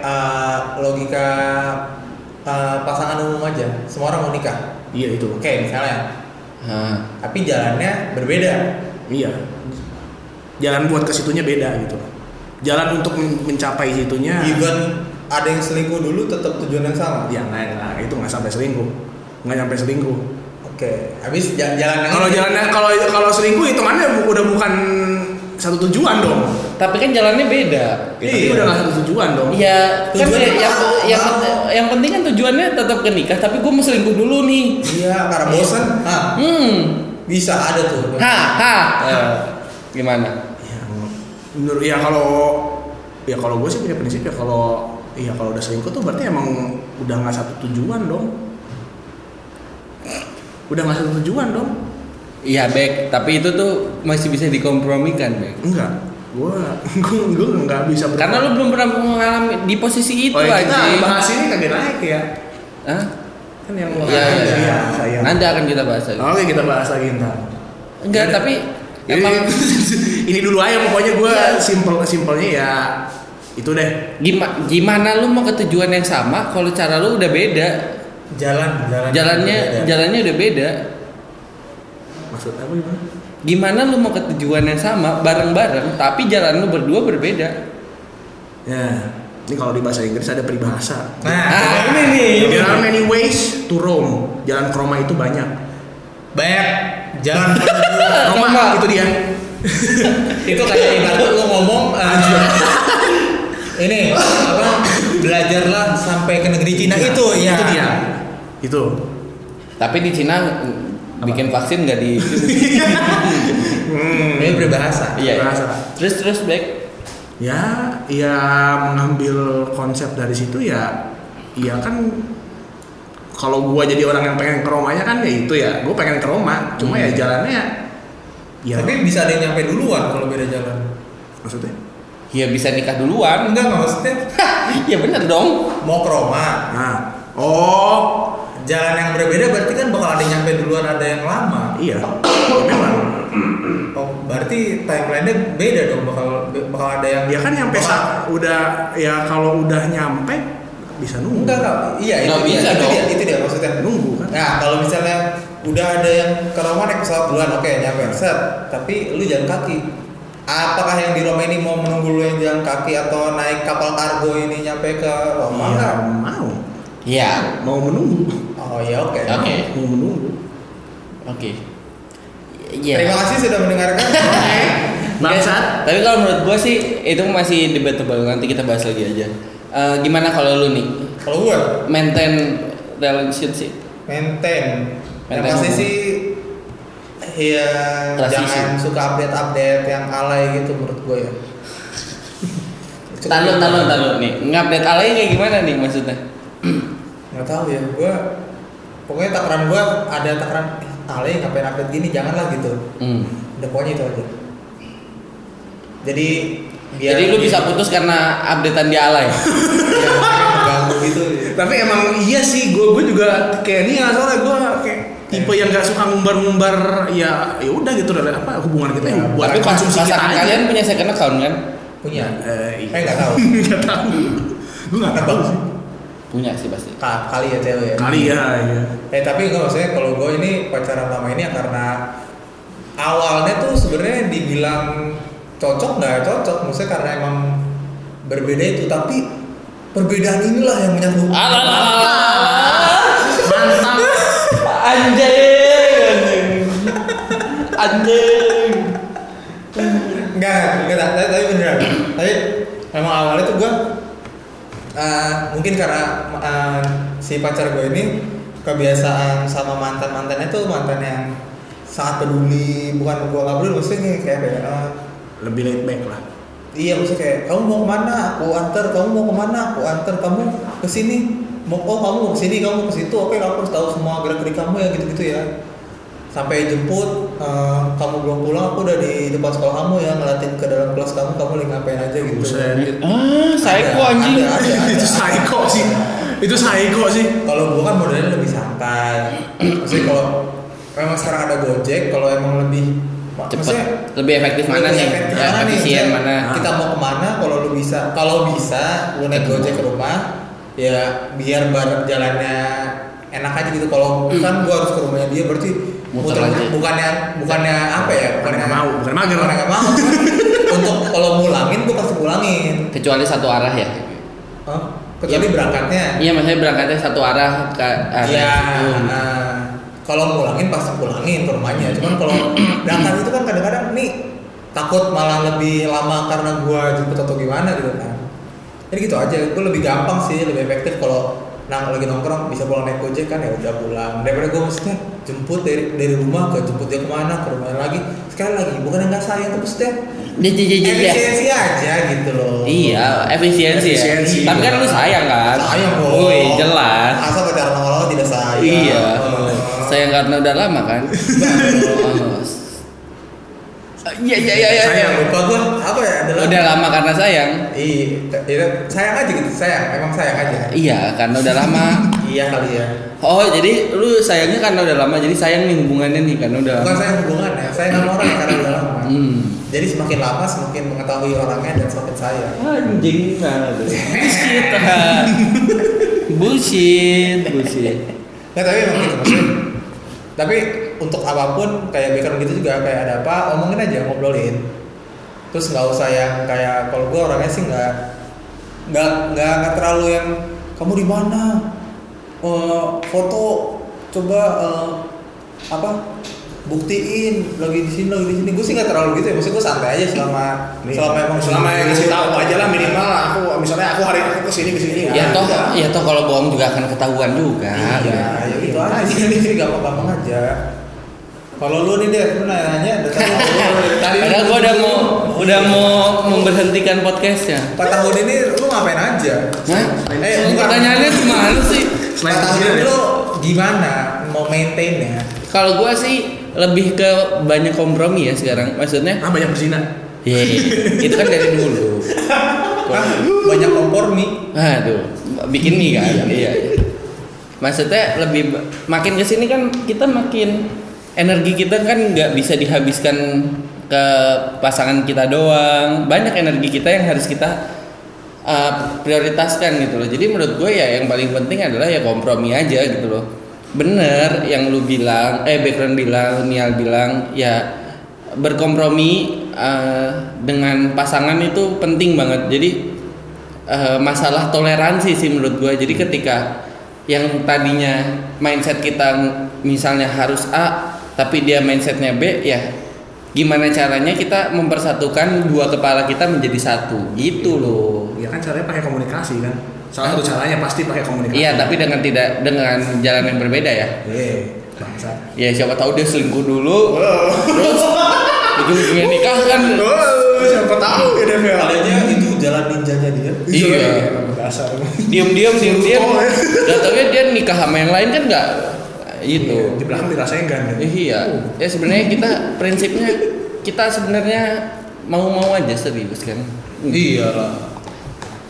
S3: uh, logika uh, pasangan umum aja semua orang mau nikah
S1: Iya itu.
S3: oke misalnya
S2: Hah.
S3: tapi jalannya berbeda
S1: Iya. Jalan buat ke situnya beda gitu. Jalan untuk men- mencapai situnya.
S3: even ada yang selingkuh dulu tetap tujuan yang sama
S1: Ya nggak, nggak, itu nggak sampai selingkuh. Nggak sampai selingkuh.
S3: Oke habis ja- jalan yang
S1: Kalau jalannya kalau kalau selingkuh hitungannya bu- udah bukan satu tujuan dong.
S2: Tapi kan jalannya beda.
S1: Ya, tapi
S3: Iya.
S1: udah nggak satu tujuan dong.
S2: Iya, kan
S3: Tujuannya
S2: yang, yang, yang penting kan tujuannya tetap ke nikah, tapi gue mau selingkuh dulu nih.
S3: iya karena bosan ah
S2: Hmm,
S3: bisa ada tuh
S2: ha, ha. Eh, gimana?
S1: Ya, menurut ya kalau ya kalau gue sih punya prinsip ya kalau Iya kalau udah selingkuh tuh berarti emang udah nggak satu tujuan dong. Udah nggak satu tujuan dong.
S2: Iya, Bek, tapi itu tuh masih bisa dikompromikan, Bek.
S1: Enggak. Gua [laughs] gua nggak bisa ber-
S2: Karena lu belum pernah mengalami di posisi itu
S1: oh, ya, kita
S2: aja.
S1: bahas ini kagak naik ya.
S2: Hah?
S1: Kan yang lo
S2: Iya, iya, iya.
S1: sayang.
S2: Nanti akan kita bahas lagi.
S1: Oke kita bahas lagi ntar.
S2: Enggak,
S1: Yaudah.
S2: tapi emang [laughs]
S1: ini dulu aja pokoknya gue
S2: Iya.
S1: simpel simpelnya ya itu deh.
S2: gimana gimana lu mau ke tujuan yang sama kalau cara lu udah beda?
S3: Jalan jalan
S2: Jalannya
S3: beda.
S2: jalannya udah beda.
S1: Maksud apa gimana?
S2: Gimana lu mau ke tujuan yang sama bareng-bareng tapi jalan lu berdua berbeda?
S1: Ya, ini kalau di bahasa Inggris ada peribahasa.
S3: nah
S2: Ah, ini nih.
S1: There are many ways to Rome. Jalan ke Roma itu banyak.
S3: banyak jalan [laughs]
S1: Roma
S2: Roma.
S1: itu dia. [laughs]
S3: itu kayak ibarat lu ngomong [laughs] eh, ini apa belajarlah sampai ke negeri Cina itu ya
S1: Itu dia. Itu.
S2: Tapi di Cina bikin vaksin nggak di [laughs]
S1: Hmm.
S3: ini berbahasa
S2: Iya. iya.
S1: Bahasa.
S2: Terus terus back.
S1: Ya, ya mengambil konsep dari situ ya, ya kan kalau gua jadi orang yang pengen ke Romanya kan ya itu ya, gua pengen ke Roma, cuma
S2: Hmm.
S1: ya jalannya ya
S3: tapi bisa ada yang nyampe duluan kalau beda jalan
S1: maksudnya
S2: Ya bisa nikah duluan.
S3: enggak nggak maksudnya [laughs]
S2: ya bener dong.
S3: mau ke Roma
S1: nah oh
S3: jalan yang berbeda berarti kan bakal ada yang nyampe duluan ada yang lama
S1: iya ya memang
S3: oh, berarti timelinenya beda dong bakal bakal ada yang
S1: ya kan nyampe
S3: bakal-
S1: sa- udah ya kalau udah nyampe bisa nunggu
S3: enggak enggak iya itu dia
S2: bisa
S3: itu
S2: dong.
S3: dia itu dia maksudnya
S1: nunggu kan
S3: Nah, kalau misalnya udah ada yang ke Roma naik pesawat duluan, oke nyampe set. Tapi lu jalan kaki. Apakah yang di Roma ini mau menunggu lu yang jalan kaki atau naik kapal kargo ini nyampe ke Roma?
S1: Iya,
S3: Enggak.
S2: Ya.
S1: mau
S2: Iya.
S1: mau menunggu
S3: Oh iya oke.
S2: Oke.
S1: mau menunggu
S2: Oke. Iya.
S3: Terima kasih sudah mendengarkan. [laughs]
S1: bangsat
S2: Tapi kalau menurut gua sih itu masih debatable nanti kita bahas lagi aja. Eh, gimana kalau lu nih
S3: kalau gua
S2: maintain relationship?
S3: maintain. Yang
S2: Maintain
S3: pasti
S2: hubungan.
S3: sih ya
S2: Transisi.
S3: jangan suka update-update yang alay gitu menurut gua ya. Gitu.
S2: tahu tahu nih. Ngupdate alay kayak gimana nih maksudnya?
S3: nggak tahu ya gua pokoknya takaran gua ada takaran alay ngapain update gini janganlah gitu
S2: Hmm.
S3: udah pokoknya itu aja jadi biar
S2: Jadi lu bisa putus karena updatean dia alay.
S3: mengganggu gitu
S1: tapi emang iya sih gue gue juga kayak ini ya soalnya gue kayak tipe yang gak suka ngumbar-ngumbar ya ya udah gitu lah apa hubungan kita ya, buat
S2: Tapi pas
S1: konsumsi kita aja.
S2: kalian punya second account kan?
S3: punya
S1: eh, iya.
S3: eh nggak tahu [laughs]
S1: nggak tahu gue nggak tahu sih
S2: Punya sih pasti.
S3: Ka- kali ya cewek ya
S1: kali ya iya
S3: eh tapi enggak maksudnya kalau gue ini pacaran lama ini ya karena awalnya tuh sebenarnya dibilang cocok nggak cocok maksudnya karena emang berbeda itu tapi perbedaan inilah yang menyatu
S1: mantap
S2: Anjing. Anjing.
S3: Enggak, enggak, tapi, tapi beneran. Tapi emang awalnya tuh gue mungkin karena uh, si pacar gue ini kebiasaan sama mantan mantannya tuh mantan yang sangat peduli, bukan gue nggak peduli, maksudnya kayak kayak apa ya, uh,
S1: lebih laid back lah.
S3: Iya maksudnya kayak kamu mau ke mana, aku antar, kamu mau ke mana, aku antar, kamu ke sini, mau oh kamu mau ke sini, kamu ke situ, oke kamu harus tahu semua gerak gerik kamu ya gitu gitu ya. Sampai jemput eh, kamu belum pulang aku udah di depan sekolah kamu ya ngeliatin ke dalam kelas kamu kamu lagi ngapain aja gitu.
S1: Buset.
S2: Ah, psycho anjing.
S1: itu psycho sih itu psycho sih
S3: kalau gua kan modelnya lebih santai maksudnya kalau memang sekarang ada gojek kalau emang lebih
S2: Cepet.
S3: maksudnya
S2: Lebih efektif mana
S3: lebih
S2: nih?
S3: efektif
S2: Ya,
S3: mana nih?
S2: efisien
S3: Maksudnya
S2: mana?
S3: kita mau ke mana kalau lu bisa kalau bisa lu naik
S2: Ketemu.
S3: gojek ke rumah ya biar bareng jalannya enak aja gitu kalau kan gua harus ke rumahnya dia berarti
S2: Muter
S3: muter,
S2: aja.
S3: bukannya bukannya apa ya
S1: Bukannya mau, bukan mager.
S3: bukannya nggak mau untuk kalau ngulangin gua pasti ngulangin
S2: Kecuali satu arah ya.
S3: Hah? kecuali
S2: Iya.
S3: berangkatnya
S2: Iya, maksudnya berangkatnya satu arah ke arah
S3: Iya, nah, kalau ngulangin pasti pulangin ke rumahnya. Cuman kalau berangkat itu kan kadang-kadang nih takut malah lebih lama karena gua jemput atau gimana gitu kan. Jadi gitu aja, gue lebih gampang sih, lebih efektif kalau nang lagi nongkrong bisa pulang naik gojek kan ya udah pulang. Daripada gue maksudnya jemput dari dari rumah ke jemput dia ke mana ke rumahnya lagi. Sekali lagi bukan yang nggak sayang tapi maksudnya efisiensi aja gitu loh.
S2: Iya, efisiensi,
S1: Efisiensi.
S2: ya. Tapi kan lu sayang kan?
S3: Sayang dong.
S2: Wih, jelas.
S3: Asal pacaran lama-lama tidak sayang.
S2: Iya.
S3: Oh.
S2: Sayang karena udah lama kan? [laughs] Iya iya iya iya.
S3: sayang lupa gua apa ya adalah
S2: Udah lama karena sayang.
S3: iya iya, sayang aja gitu sayang emang sayang aja
S2: Iya, karena udah lama. [laughs]
S3: iya kali ya
S2: Oh, jadi lu sayangnya karena udah lama. Jadi sayang nih hubungannya nih karena udah
S3: bukan sayang hubungan ya sayang sama orang karena udah lama
S2: Hmm.
S3: jadi semakin lama semakin mengetahui orangnya dan semakin sayang
S2: Anjing nah. Kita. [laughs] bullshit bullshit
S3: Nggak, tapi emang gitu. Tapi untuk apa pun kayak background gitu juga kayak ada apa omongin aja ngobrolin. Terus nggak usah yang kayak kalau gue orangnya sih nggak nggak nggak nggak terlalu yang kamu di mana? Eh, foto coba eh, apa buktiin lagi di sini lagi di sini. Gue sih nggak terlalu gitu ya maksudnya gue santai aja selama selama emang
S1: selama yang ngasih tahu aja lah minimal aku misalnya aku hari ini aku ke sini ke sini
S2: ya toh
S1: udah.
S2: ya toh kalau bohong juga akan ketahuan juga.
S3: Iya, ya gitu aja sih [laughs] gampang-gampang aja. Kalau lu nih deh, lu nanya tadi [laughs] tadi
S2: Padahal gua udah mau udah mau memberhentikan podcastnya.
S3: empat tahun ini lu ngapain aja?
S2: Hah?
S3: Eh.
S2: Pertanyaannya gimana sih?
S1: Selain
S3: Empat tahun
S1: ya?
S3: lu gimana mau maintainnya?
S2: Kalau gua sih lebih ke banyak kompromi ya sekarang. Maksudnya,
S1: ah banyak berzina
S2: ya itu kan dari dulu.
S3: Banyak kompor mie.
S2: Aduh, bikin mie kan? Iya. Maksudnya lebih makin ke sini kan kita makin energi kita kan nggak bisa dihabiskan ke pasangan kita doang. Banyak energi kita yang harus kita uh, prioritaskan gitu loh. Jadi menurut gue ya yang paling penting adalah ya kompromi aja gitu loh. Bener yang lu bilang, eh background bilang, Nial bilang, ya berkompromi uh, dengan pasangan itu penting banget. Jadi eh, masalah toleransi sih menurut gue. Jadi ketika yang tadinya mindset kita misalnya harus A, tapi dia mindsetnya B, ya gimana caranya kita mempersatukan dua kepala kita menjadi satu, gitu loh.
S1: ya kan caranya pakai komunikasi kan salah satu caranya pasti pakai komunikasi
S2: Iya, tapi dengan tidak dengan jalan yang berbeda ya.
S1: eh bangsa
S2: Ya siapa tahu dia selingkuh dulu, terus ujung-ujungnya nikah kan.
S1: oh siapa tahu ya Dev ya
S3: Adanya itu jalan ninjanya dia.
S2: Iya.
S1: dasar
S2: Diam-diam, diam-diam.
S1: Oh, ya.
S2: Datangnya dia nikah sama yang lain kan nggak itu.
S1: di belakang dirasain kan ya
S2: Iya, ya sebenarnya kita prinsipnya kita sebenarnya mau-mau aja serius kan.
S3: Iya lah.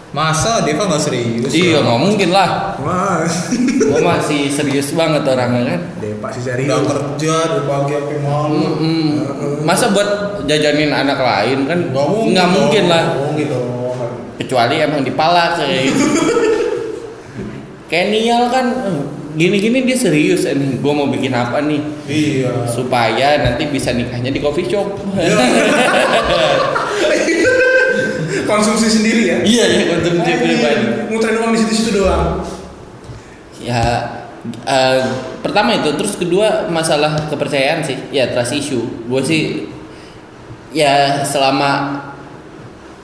S3: Masa Deva nggak serius?
S2: Iya, nggak mungkin lah.
S1: wah
S2: Gua masih serius banget orangnya kan.
S1: Depa sih
S3: Udah
S1: serius
S3: kerja dari pagi sampai malam.
S2: Mm-mm. Masa buat jajanin anak lain kan
S3: Nggak mungkin.
S2: nggak mungkin lah.
S3: Mungkin.
S2: Kecuali emang dipala kayak gitu. [laughs] Kayak Nial kan eh, gini-gini dia serius nih. Gua mau bikin apa nih
S3: Iya.
S2: supaya nanti bisa nikahnya di coffee shop.
S1: konsumsi sendiri ya
S2: Iya ya konsumsi
S1: Eh,
S2: pribadi.
S1: muterin uang di situ-situ doang
S2: Ya eh, pertama itu terus kedua masalah kepercayaan sih ya trust issue gue sih ya selama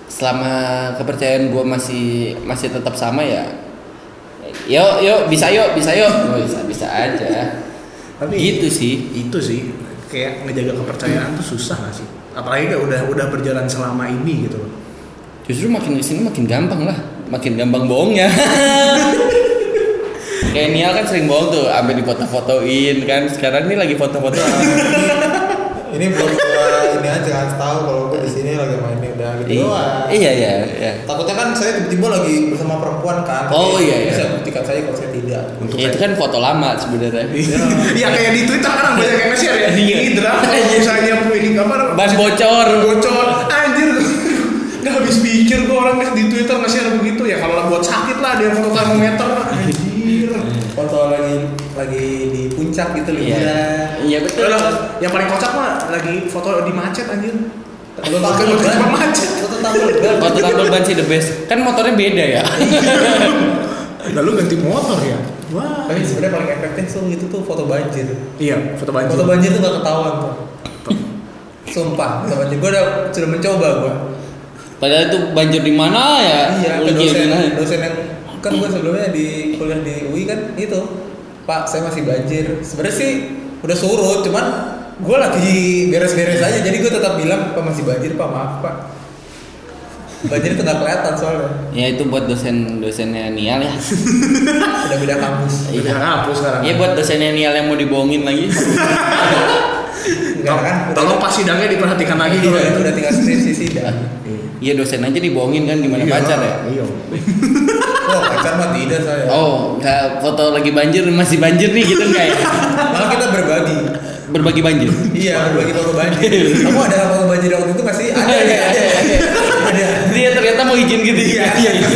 S2: selama kepercayaan gue masih masih tetap sama ya yuk yuk bisa yuk bisa yuk. Oh, bisa bisa aja.
S1: Tapi
S2: gitu sih.
S1: itu sih kayak ngejaga kepercayaan tuh susah gak sih? Apalagi kayak udah udah berjalan selama ini gitu loh.
S2: Justru makin ke sini makin gampang lah. Makin gampang bohongnya. [laughs] Kayak Nial kan sering bohong tuh sampai difoto-fotoin kan. Sekarang ini lagi foto-foto [laughs]
S3: Ini buat gua ini aja kasih tahu kalau gua di sini lagi main gitu doang.
S2: iya iya iya
S3: Takutnya kan saya tiba-tiba lagi bersama perempuan kan.
S2: Oh, iya, iya.
S3: Bisa buktikan saya kalau saya tidak.
S1: untuk
S2: Ya, itu kan foto lama sebenarnya.
S1: Iya kayak di Twitter kan banyak yang nge-share ya.
S2: Iya.
S1: Ini kalau [laughs] misalnya ini apa?
S2: Ban bocor.
S1: Bocor. Anjir. Nggak habis pikir gua orang di Twitter nge-share begitu ya kalau buat sakit lah dia foto termometer. Anjir.
S3: Foto lagi lagi di puncak gitu
S2: Iya.
S3: liburan.
S2: Iya betul.
S1: Lah, yang paling kocak mah lagi foto di macet anjir.
S3: Foto tampil
S1: motor
S3: ban.
S1: cuma macet.
S3: Foto tampil ban.
S2: Foto tampil ban sih the best. Kan motornya beda ya. [laughs]
S1: Lalu ganti motor ya. Wah.
S3: Tapi sebenarnya paling efektif tuh itu tuh foto banjir.
S1: Iya, foto banjir.
S3: Foto banjir tuh gak ketahuan tuh. Sumpah, foto banjir. Gua udah sudah mencoba gua.
S2: Padahal itu banjir di mana ya?
S3: Iya, ke dosen, dosen yang kan gue sebelumnya di kuliah di UI kan itu Pak saya masih banjir sebenarnya sih udah surut cuman gue lagi beres-beres aja jadi gue tetap bilang Pak masih banjir Pak maaf Pak banjir itu nggak kelihatan soalnya
S2: Ya itu buat dosen dosennya Nial ya. [laughs]
S3: udah beda kampus
S1: Udah hapus sekarang.
S2: Iya buat dosennya Nial yang mau dibohongin lagi.
S3: enggak kan udah
S1: Tolong pas sidangnya diperhatikan lagi gitu
S3: iya,
S1: ya.
S3: itu udah tinggal skripsi sidang
S2: Iya dosen aja dibohongin kan gimana
S1: Iya,
S2: pacar ya?
S1: Iya.
S3: oh pacar mah tidak saya
S2: Oh, nggak foto lagi banjir masih banjir nih gitu enggak ya?
S3: malah kita berbagi
S2: Berbagi banjir. [laughs]
S3: iya berbagi foto banjir kamu ada foto banjir waktu itu sih ada
S2: Iya,
S3: ada
S2: iya,
S3: ada ada
S2: Dia ternyata mau izin gitu. Iya, iya. [laughs]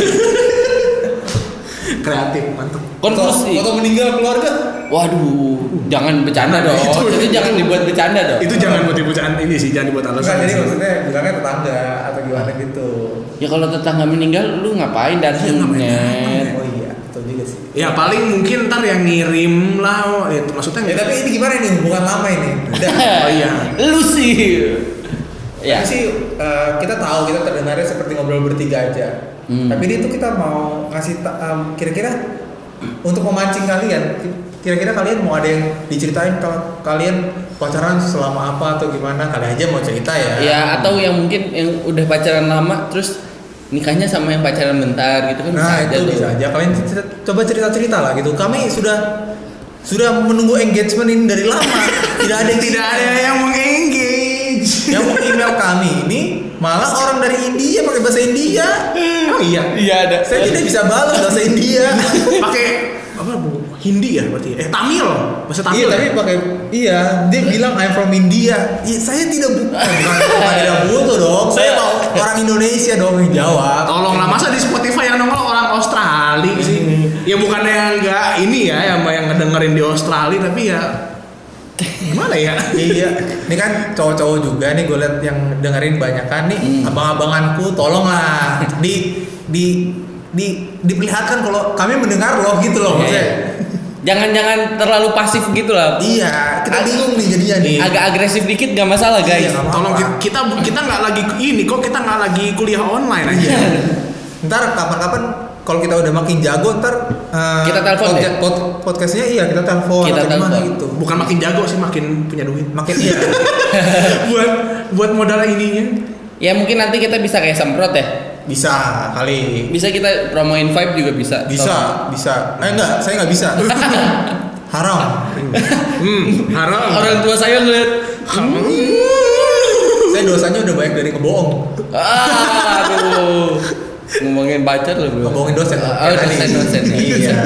S1: kreatif mantep
S2: Konklusi.
S3: Foto, foto meninggal keluarga.
S2: Waduh, jangan bercanda dong.
S1: Itu-
S2: Itu, jangan dibuat bercanda dong.
S1: itu jangan buat ibucan ini sih jangan dibuat alasan
S3: Enggak, jadi maksudnya bilangnya tetangga atau gimana gitu.
S2: Ya kalau tetangga meninggal lu ngapain dan
S1: Iya, ngapain
S3: Oh betul juga sih.
S1: ya paling mungkin ntar yang ngirim lah ya, maksudnya
S3: Ya tapi ini gimana nih hubungan lama ini? Udah. [laughs]
S1: Oh, iya.
S2: Lu sih. Ya.
S3: Tapi sih eh, kita tahu kita terdengarnya seperti ngobrol bertiga aja.
S2: Hmm.
S3: Tapi ini tuh kita mau ngasih em, kira-kira untuk memancing kalian. Kira-kira kalian mau ada yang diceritain kalau kalian pacaran selama apa atau gimana? Kali aja mau cerita ya.
S2: Ya atau yang mungkin yang udah pacaran lama terus nikahnya sama yang pacaran bentar gitu kan
S3: Nah
S2: aja
S3: itu
S2: tuh.
S3: bisa aja. Kalian cerita- coba cerita-cerita lah gitu. Kami sudah sudah menunggu engagement ini dari lama. [laughs] Tidak ada yang
S1: tidak ada yang mengengage
S3: yang mau email kami ini malah orang dari India pakai bahasa India.
S1: oh iya
S2: Iya ada.
S3: Saya tidak bisa balas bahasa India. [laughs]
S1: pakai apa bu Hindi ya berarti eh Tamil bahasa Tamil
S3: iya,
S1: ya?
S3: tapi pakai iya, dia bilang I'm from India. Iya, saya tidak bukan bukan bukan tidak butuh dong. Saya mau orang Indonesia dong yang jawab.
S1: Tolonglah masa di Spotify yang nongol orang Australia sih. Ya bukannya yang enggak ini ya yang yang ngedengerin di Australia tapi ya gimana ya?
S3: iya, ini kan cowok-cowok juga nih gue liat yang dengerin banyak kan nih
S2: Hmm.
S3: abang-abanganku tolonglah di di di diperlihatkan kalau kami mendengar loh gitu loh maksudnya.
S2: Iya. Jangan-jangan terlalu pasif gitu lah.
S3: Iya, kita
S2: Ag-
S3: bingung nih jadinya nih.
S2: Agak agresif dikit gak masalah guys.
S3: Iya, apa-apa.
S1: Tolong ki- kita kita nggak lagi ini kok kita nggak lagi kuliah online aja.
S3: Ntar kapan-kapan kalau kita udah makin jago ntar eh,
S2: Kita telepon
S3: podca-
S2: ya?
S3: pod- podcastnya iya kita telepon
S2: Kita
S3: atau gimana
S2: telepon.
S3: gitu.
S1: Bukan makin jago sih makin punya duit.
S3: Makin iya. [laughs]
S1: buat buat modal ininya.
S2: Ya mungkin nanti kita bisa kayak semprot ya.
S3: Bisa kali.
S2: Bisa kita promoin vibe juga bisa.
S3: Bisa, bisa. Eh enggak, saya nggak bisa. [laughs] Haram.
S1: Hmm, haram.
S2: Orang tua saya ngeliat.
S3: saya dosanya udah banyak dari ngebohong.
S2: Ah, aduh. Ngomongin pacar loh bro.
S3: Ngebohongin dosen.
S2: Oh, dosen dosen. ya.
S3: Iya.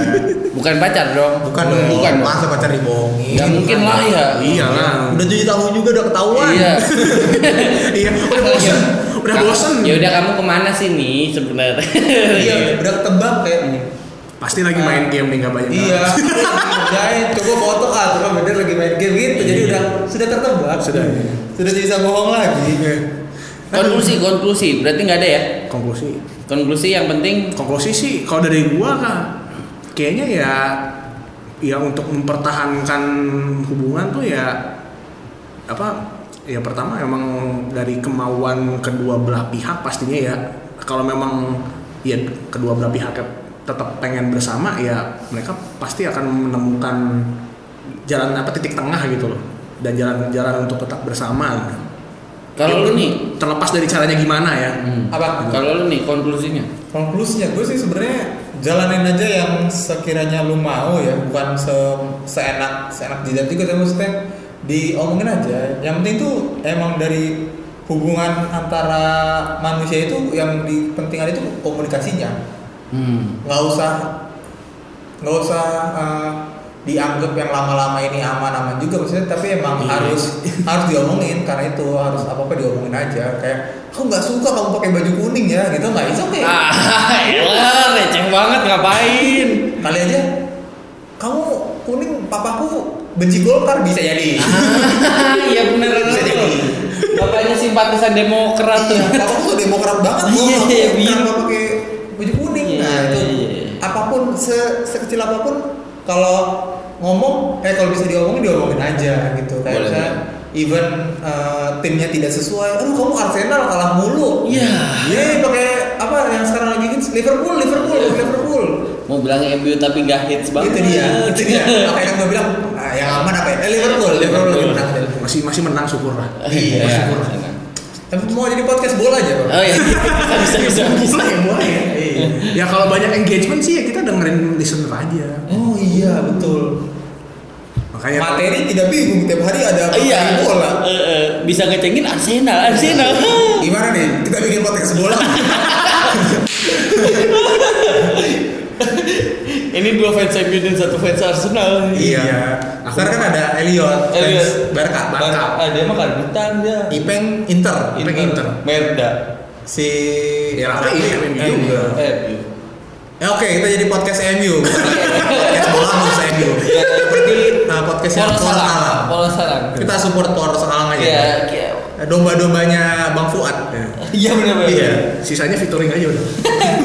S2: Bukan pacar dong.
S3: Bukan dong.
S2: Bukan dong.
S3: Masa pacar dibohongin?
S2: Gak mungkin lah ya.
S1: Iyalah.
S3: Udah tujuh tahun juga udah ketahuan.
S2: Iya. [laughs]
S1: iya, udah bosen. Udah bosen.
S2: Ya udah kamu ke mana sih nih sebenarnya?
S3: Iya, udah ketebak kayak.
S1: Pasti lagi main game nih nggak banyak.
S3: Iya. [laughs] Guys, coba foto ah, kan bener lagi main game gitu. Jadi
S1: Iya.
S3: udah sudah tertebak.
S1: Sudah.
S3: Sudah bisa bohong lagi.
S2: Konklusi, konklusi. Berarti nggak ada ya?
S1: Konklusi.
S2: Konklusi yang penting
S1: Konklusi sih kalau dari gua kak kayaknya ya ya untuk mempertahankan hubungan tuh ya apa ya pertama emang dari kemauan kedua belah pihak pastinya ya. Kalau memang ya kedua belah pihak tetap pengen bersama ya mereka pasti akan menemukan jalan apa titik tengah gitu loh. Dan jalan-jalan untuk tetap bersama.
S2: Kalau
S1: Ya,
S2: lu nih,
S1: terlepas dari caranya gimana ya.
S2: Hmm,
S3: Apa?
S2: kalau lu nih konklusinya?
S3: Konklusinya gue sih sebenarnya jalanin aja yang sekiranya lu mau ya, bukan se seenak seenak jidat juga tapi maksudnya diomongin aja. Yang penting tuh emang dari hubungan antara manusia itu yang dipentingkan itu komunikasinya.
S2: Hmm.
S3: nggak usah nggak usah eh, dianggap yang lama-lama ini aman-aman juga maksudnya tapi emang
S1: Iya.
S3: harus harus diomongin karena itu harus apa apa diomongin aja kayak aku nggak suka kamu pakai baju kuning ya gitu nggak itu oke
S2: Ah, [laughs] elah, receh banget ngapain?
S3: kali aja kamu kuning papaku benci golkar bisa jadi
S2: Ah, [laughs] iya bener.
S3: Bisa jadi.
S2: Bapaknya simpatisan Demokrat tuh.
S3: iya papaku tuh demokrat banget
S2: Iya,
S3: loh
S2: iya,
S3: iya,
S2: iya.
S3: kenapa pakai baju kuning
S2: Iya,
S3: nah itu
S2: iya.
S3: apa pun se sekecil apa pun kalau ngomong eh kalau bisa diomongin diomongin aja gitu kayak
S2: Boleh,
S3: misalnya even eh, timnya tidak sesuai aduh kamu Arsenal kalah mulu
S2: Iya.
S3: Iya, pakai apa yang sekarang lagi hits Liverpool, Liverpool, Liverpool.
S2: Mau bilang MU tapi gak hits banget.
S3: Itu dia, itu dia. [laughs] Makanya gue bilang, ah, yang aman apa ya? Eh, Liverpool, Liverpool lagi menang.
S1: masih masih menang syukur lah
S2: Iya.
S1: syukur
S3: Tapi mau jadi podcast bola aja, Bang.
S2: Oh iya. [laughs] Bisa bisa bisa.
S1: Boleh ya, boleh ya.
S3: Iya.
S1: Ya kalau banyak engagement sih ya kita dengerin listener aja.
S3: Oh iya, betul.
S1: Makanya
S3: Materi tidak bingung tiap hari ada materi
S2: Iya.
S3: bola.
S2: Eh, eh, bisa ngecengin Arsenal, Arsenal. [laughs]
S3: Gimana nih? Kita bikin podcast bola. [laughs]
S2: Ini dua fans MU dan satu fans Arsenal.
S1: Iya.
S3: Aku kan ada Elliot,
S2: Elliot.
S3: fans Barca.
S1: Barca.
S2: Ah, dia mah karbitan dia.
S3: Ipeng Inter.
S1: Ipeng Inter.
S2: Merda.
S3: Si
S1: Ya, Rafi, MU
S3: MU.
S1: juga.
S2: MU.
S3: Ya oke, kita jadi podcast MU. podcast bola harus MU. Seperti uh, podcastnya
S2: Polos
S3: Poros
S2: Salang.
S3: Alang.
S2: Polos Salang.
S3: Kita support Poros Alang aja.
S2: Iya, iya.
S3: Domba-dombanya Bang Fuad.
S2: Iya benar benar.
S3: Iya.
S1: Sisanya featuring aja udah.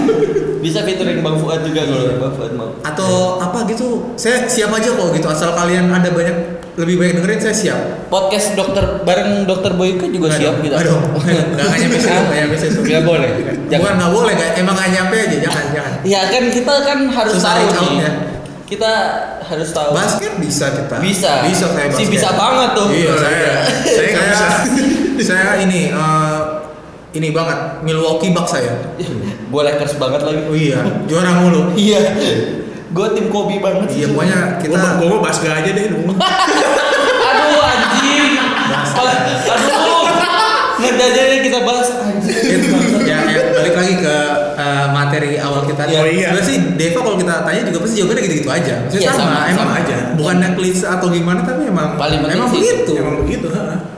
S1: [laughs]
S2: Bisa featuring Bang Fuad juga kalau Bang Fuad mau.
S3: Atau apa gitu. Saya siap aja kok gitu. Asal kalian ada banyak lebih banyak dengerin saya siap.
S2: Podcast dokter bareng dokter Boyka juga
S3: Nggak
S2: siap
S3: dong,
S2: gitu.
S3: nggak dong. [laughs] Nggak nyampe situ, [laughs] nggak nyampe situ.
S2: Nggak boleh.
S3: Bukan nggak boleh, emang nggak nyampe aja. Jangan, jangan.
S2: Ya kan kita kan harus
S3: Susah
S2: tahu nih. Kita harus tahu.
S3: Basket bisa kita.
S2: Bisa.
S3: Bisa saya
S2: Si
S3: basket.
S2: bisa banget tuh.
S3: Iya, saya.
S1: iya. [laughs] Saya nggak bisa.
S3: saya ini eh, ini banget Milwaukee Bucks saya.
S2: Gue Lakers banget lagi.
S3: Oh iya, juara mulu.
S2: Iya. Gue tim Kobe banget.
S3: Iya, pokoknya kita
S1: Gua, gua mau basga aja deh. [laughs]
S2: Aduh anjing. Aduh. Aja deh kita bahas anjing.
S3: ya, ya balik lagi ke eh, materi awal kita.
S1: Oh, iya.
S3: Sebenarnya sih Deva kalau kita tanya juga pasti jawabannya gitu-gitu aja. Maksudnya
S2: Iya,
S3: sama,
S2: sama,
S3: emang
S1: sama aja.
S3: Bukan klise atau gimana tapi emang
S2: Paling
S3: emang
S2: sih.
S3: begitu.
S1: Emang begitu, ha.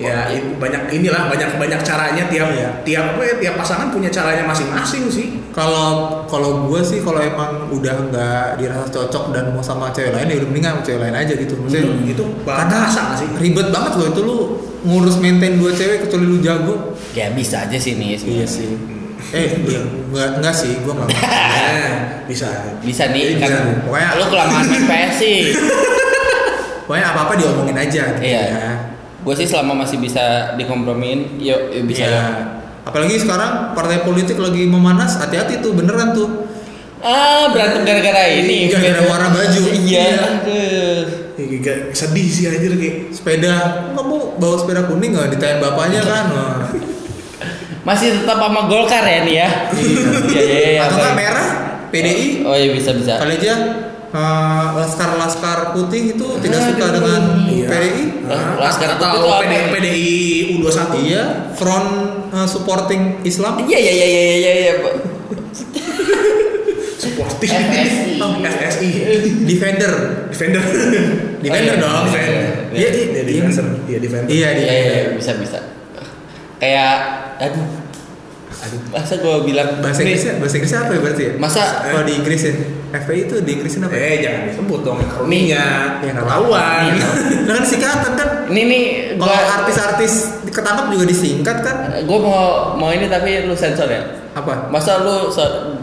S1: Ya, i- banyak inilah banyak banyak caranya tiap
S3: Iya.
S1: tiap apa ya, tiap pasangan punya caranya masing-masing sih.
S3: Kalau kalau gue sih kalau emang udah nggak dirasa cocok dan mau sama cewek lain ya udah mendingan sama cewek lain aja gitu. Maksudnya
S1: Hmm, itu
S3: karena
S1: nggak sih?
S3: ribet banget loh itu lu ngurus maintain dua cewek kecuali lu jago.
S2: Ya bisa aja sih nih.
S3: Iya sih. Eh, iya, enggak enggak sih, gua enggak.
S1: Eh, [laughs] bisa.
S2: Bisa nih
S3: Bisa.
S2: kan.
S3: Pokoknya-
S2: lu kelamaan main PS sih. [laughs]
S3: Pokoknya apa-apa diomongin aja gitu
S2: Iya.
S3: ya.
S2: Gue sih selama masih bisa dikompromiin, yuk, yuk bisa
S3: Iya.
S2: ya.
S3: Apalagi sekarang partai politik lagi memanas, hati-hati tuh beneran tuh.
S2: Ah berantem gara-gara ini.
S3: Gara-gara warna baju.
S2: Iya.
S3: Iya.
S1: Ya, sedih sih anjir kayak.
S3: Sepeda, kamu bawa sepeda kuning nggak ditanya bapaknya kan? Wah.
S2: Masih tetap sama Golkar ya nih ya. Iya iya iya.
S3: Atau nggak
S2: baik.
S3: merah, PDI,
S2: Oh iya bisa bisa.
S3: kali aja eh, laskar-laskar putih itu tidak suka
S2: Aduh.
S3: dengan
S1: Iya.
S3: PDI.
S2: Lah, Laskar Putih itu
S1: atau
S2: apa?
S1: PD, PDI U21.
S3: Iya, front eh, supporting Islam.
S2: Iya iya iya iya iya iya. Pak.
S1: Supporting.
S2: FSI.
S1: Oh, FSI.
S3: Defender.
S1: Defender.
S3: Defender
S2: iya.
S3: dong.
S1: Defender.
S3: Iya,
S1: Iya,
S3: iya,
S1: defender. Iya, defender.
S3: Iya,
S2: Iya iya
S3: defender.
S2: iya, bisa bisa. Kayak aduh. Aduh, masa gue bilang
S3: Bahasa Inggrisnya, bahasa Inggrisnya apa ya berarti ya?
S2: Masa
S3: Kalau di Inggrisin, FPI itu di Inggrisin apa?
S1: Eh, jangan disebut dong akroninya.
S3: Ya,
S1: Ketahuan.
S3: Iya. Nah kan singkatan kan.
S2: ini nih
S3: Kalau
S2: gua
S3: artis-artis ketangkap juga disingkat kan?
S2: gue mau mau ini tapi lu sensor ya.
S3: Apa?
S2: Masa lu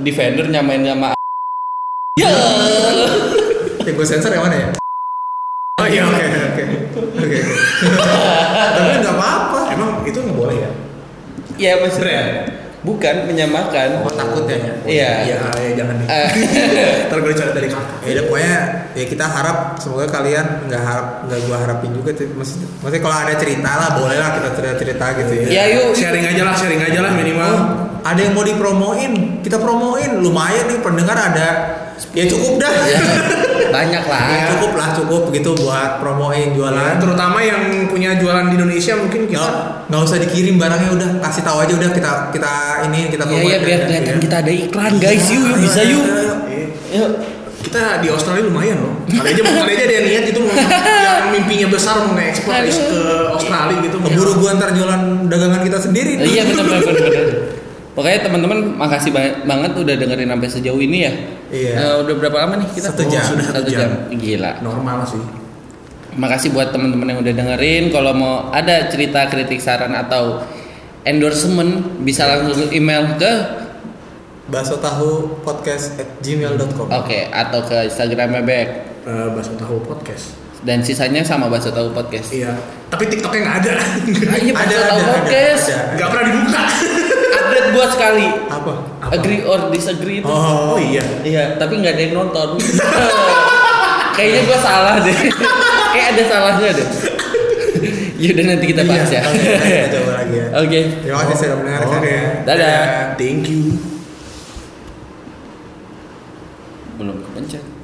S2: defender nyamain sama Ya.
S3: Ya gue sensor yang mana ya?
S1: Oh iya,
S3: Oke
S1: oke.
S3: oke oke. [laughs] Tapi nggak apa-apa.
S1: Emang itu nggak boleh ya?
S2: Ya maksudnya
S1: Brand.
S2: Bukan menyamakan.
S3: Oh takutnya ya.
S2: Iya.
S1: Ya, ya jangan deh.
S2: Eh, [laughs]
S1: Ntar gue cari dari kakak.
S3: Ya udah pokoknya ya kita harap semoga kalian nggak harap nggak gua harapin juga tuh. Maksudnya, maksudnya kalau ada cerita lah boleh lah kita cerita cerita gitu ya.
S2: Ya, yuk.
S1: Sharing aja lah, sharing aja lah minimal.
S3: Oh, ada yang mau dipromoin, kita promoin. Lumayan nih pendengar ada. Ya cukup dah.
S2: ya, [laughs] banyak lah.
S3: Ya, cukup lah cukup gitu buat promoin
S1: Ya,
S3: jualan.
S1: terutama yang punya jualan di Indonesia mungkin kita
S3: Nggak, usah dikirim barangnya udah kasih tahu aja udah kita kita ini kita
S2: Iya
S3: promote
S2: iya biar
S3: ya.
S2: kelihatan
S3: Iya.
S2: kita ada iklan guys. Yuk, yuk bisa yuk.
S1: eh,
S2: Yuk.
S1: kita di Australia lumayan loh. [laughs] Kali aja kali aja ada yang niat gitu mau yang mimpinya besar mau ngekspor ke Australia gitu.
S3: Keburu gua ntar jualan dagangan kita sendiri.
S2: Iya benar. benar. Pokoknya teman-teman makasih ba- banget udah dengerin sampai sejauh ini ya.
S3: Iya.
S2: Eh, udah berapa lama nih kita?
S3: Satu jam.
S1: sudah satu jam.
S2: Gila.
S1: Normal sih.
S2: Makasih buat teman-teman yang udah dengerin. Kalau mau ada cerita, kritik, saran atau endorsement bisa langsung email ke
S3: Baso tahu podcast at gmail.com
S2: oke atau ke Instagramnya Bek
S1: Eh, Bakso tahu podcast.
S2: dan sisanya sama Baso Tahu Podcast.
S1: Iya. Tapi TikToknya nggak ada.
S2: Iya,
S3: Ada,
S2: Baso
S3: ada,
S2: Tahu
S3: ada,
S2: Podcast.
S3: ada.
S1: Nggak pernah dibuka.
S2: Update buat sekali.
S3: Apa?
S2: Agree or disagree itu.
S3: Oh,
S1: Oh iya.
S2: Iya, tapi nggak ada yang nonton. [laughs] Kayaknya gua salah deh. [laughs] Kayak ada salahnya deh. [laughs] Yaudah nanti kita bahas
S3: Iya,
S2: ya.
S3: oke, lagi ya.
S2: Oke.
S3: Terima kasih sudah mendengarkan
S1: Oke.
S3: ya.
S2: Dadah.
S1: Thank you.
S2: Belum kepencet.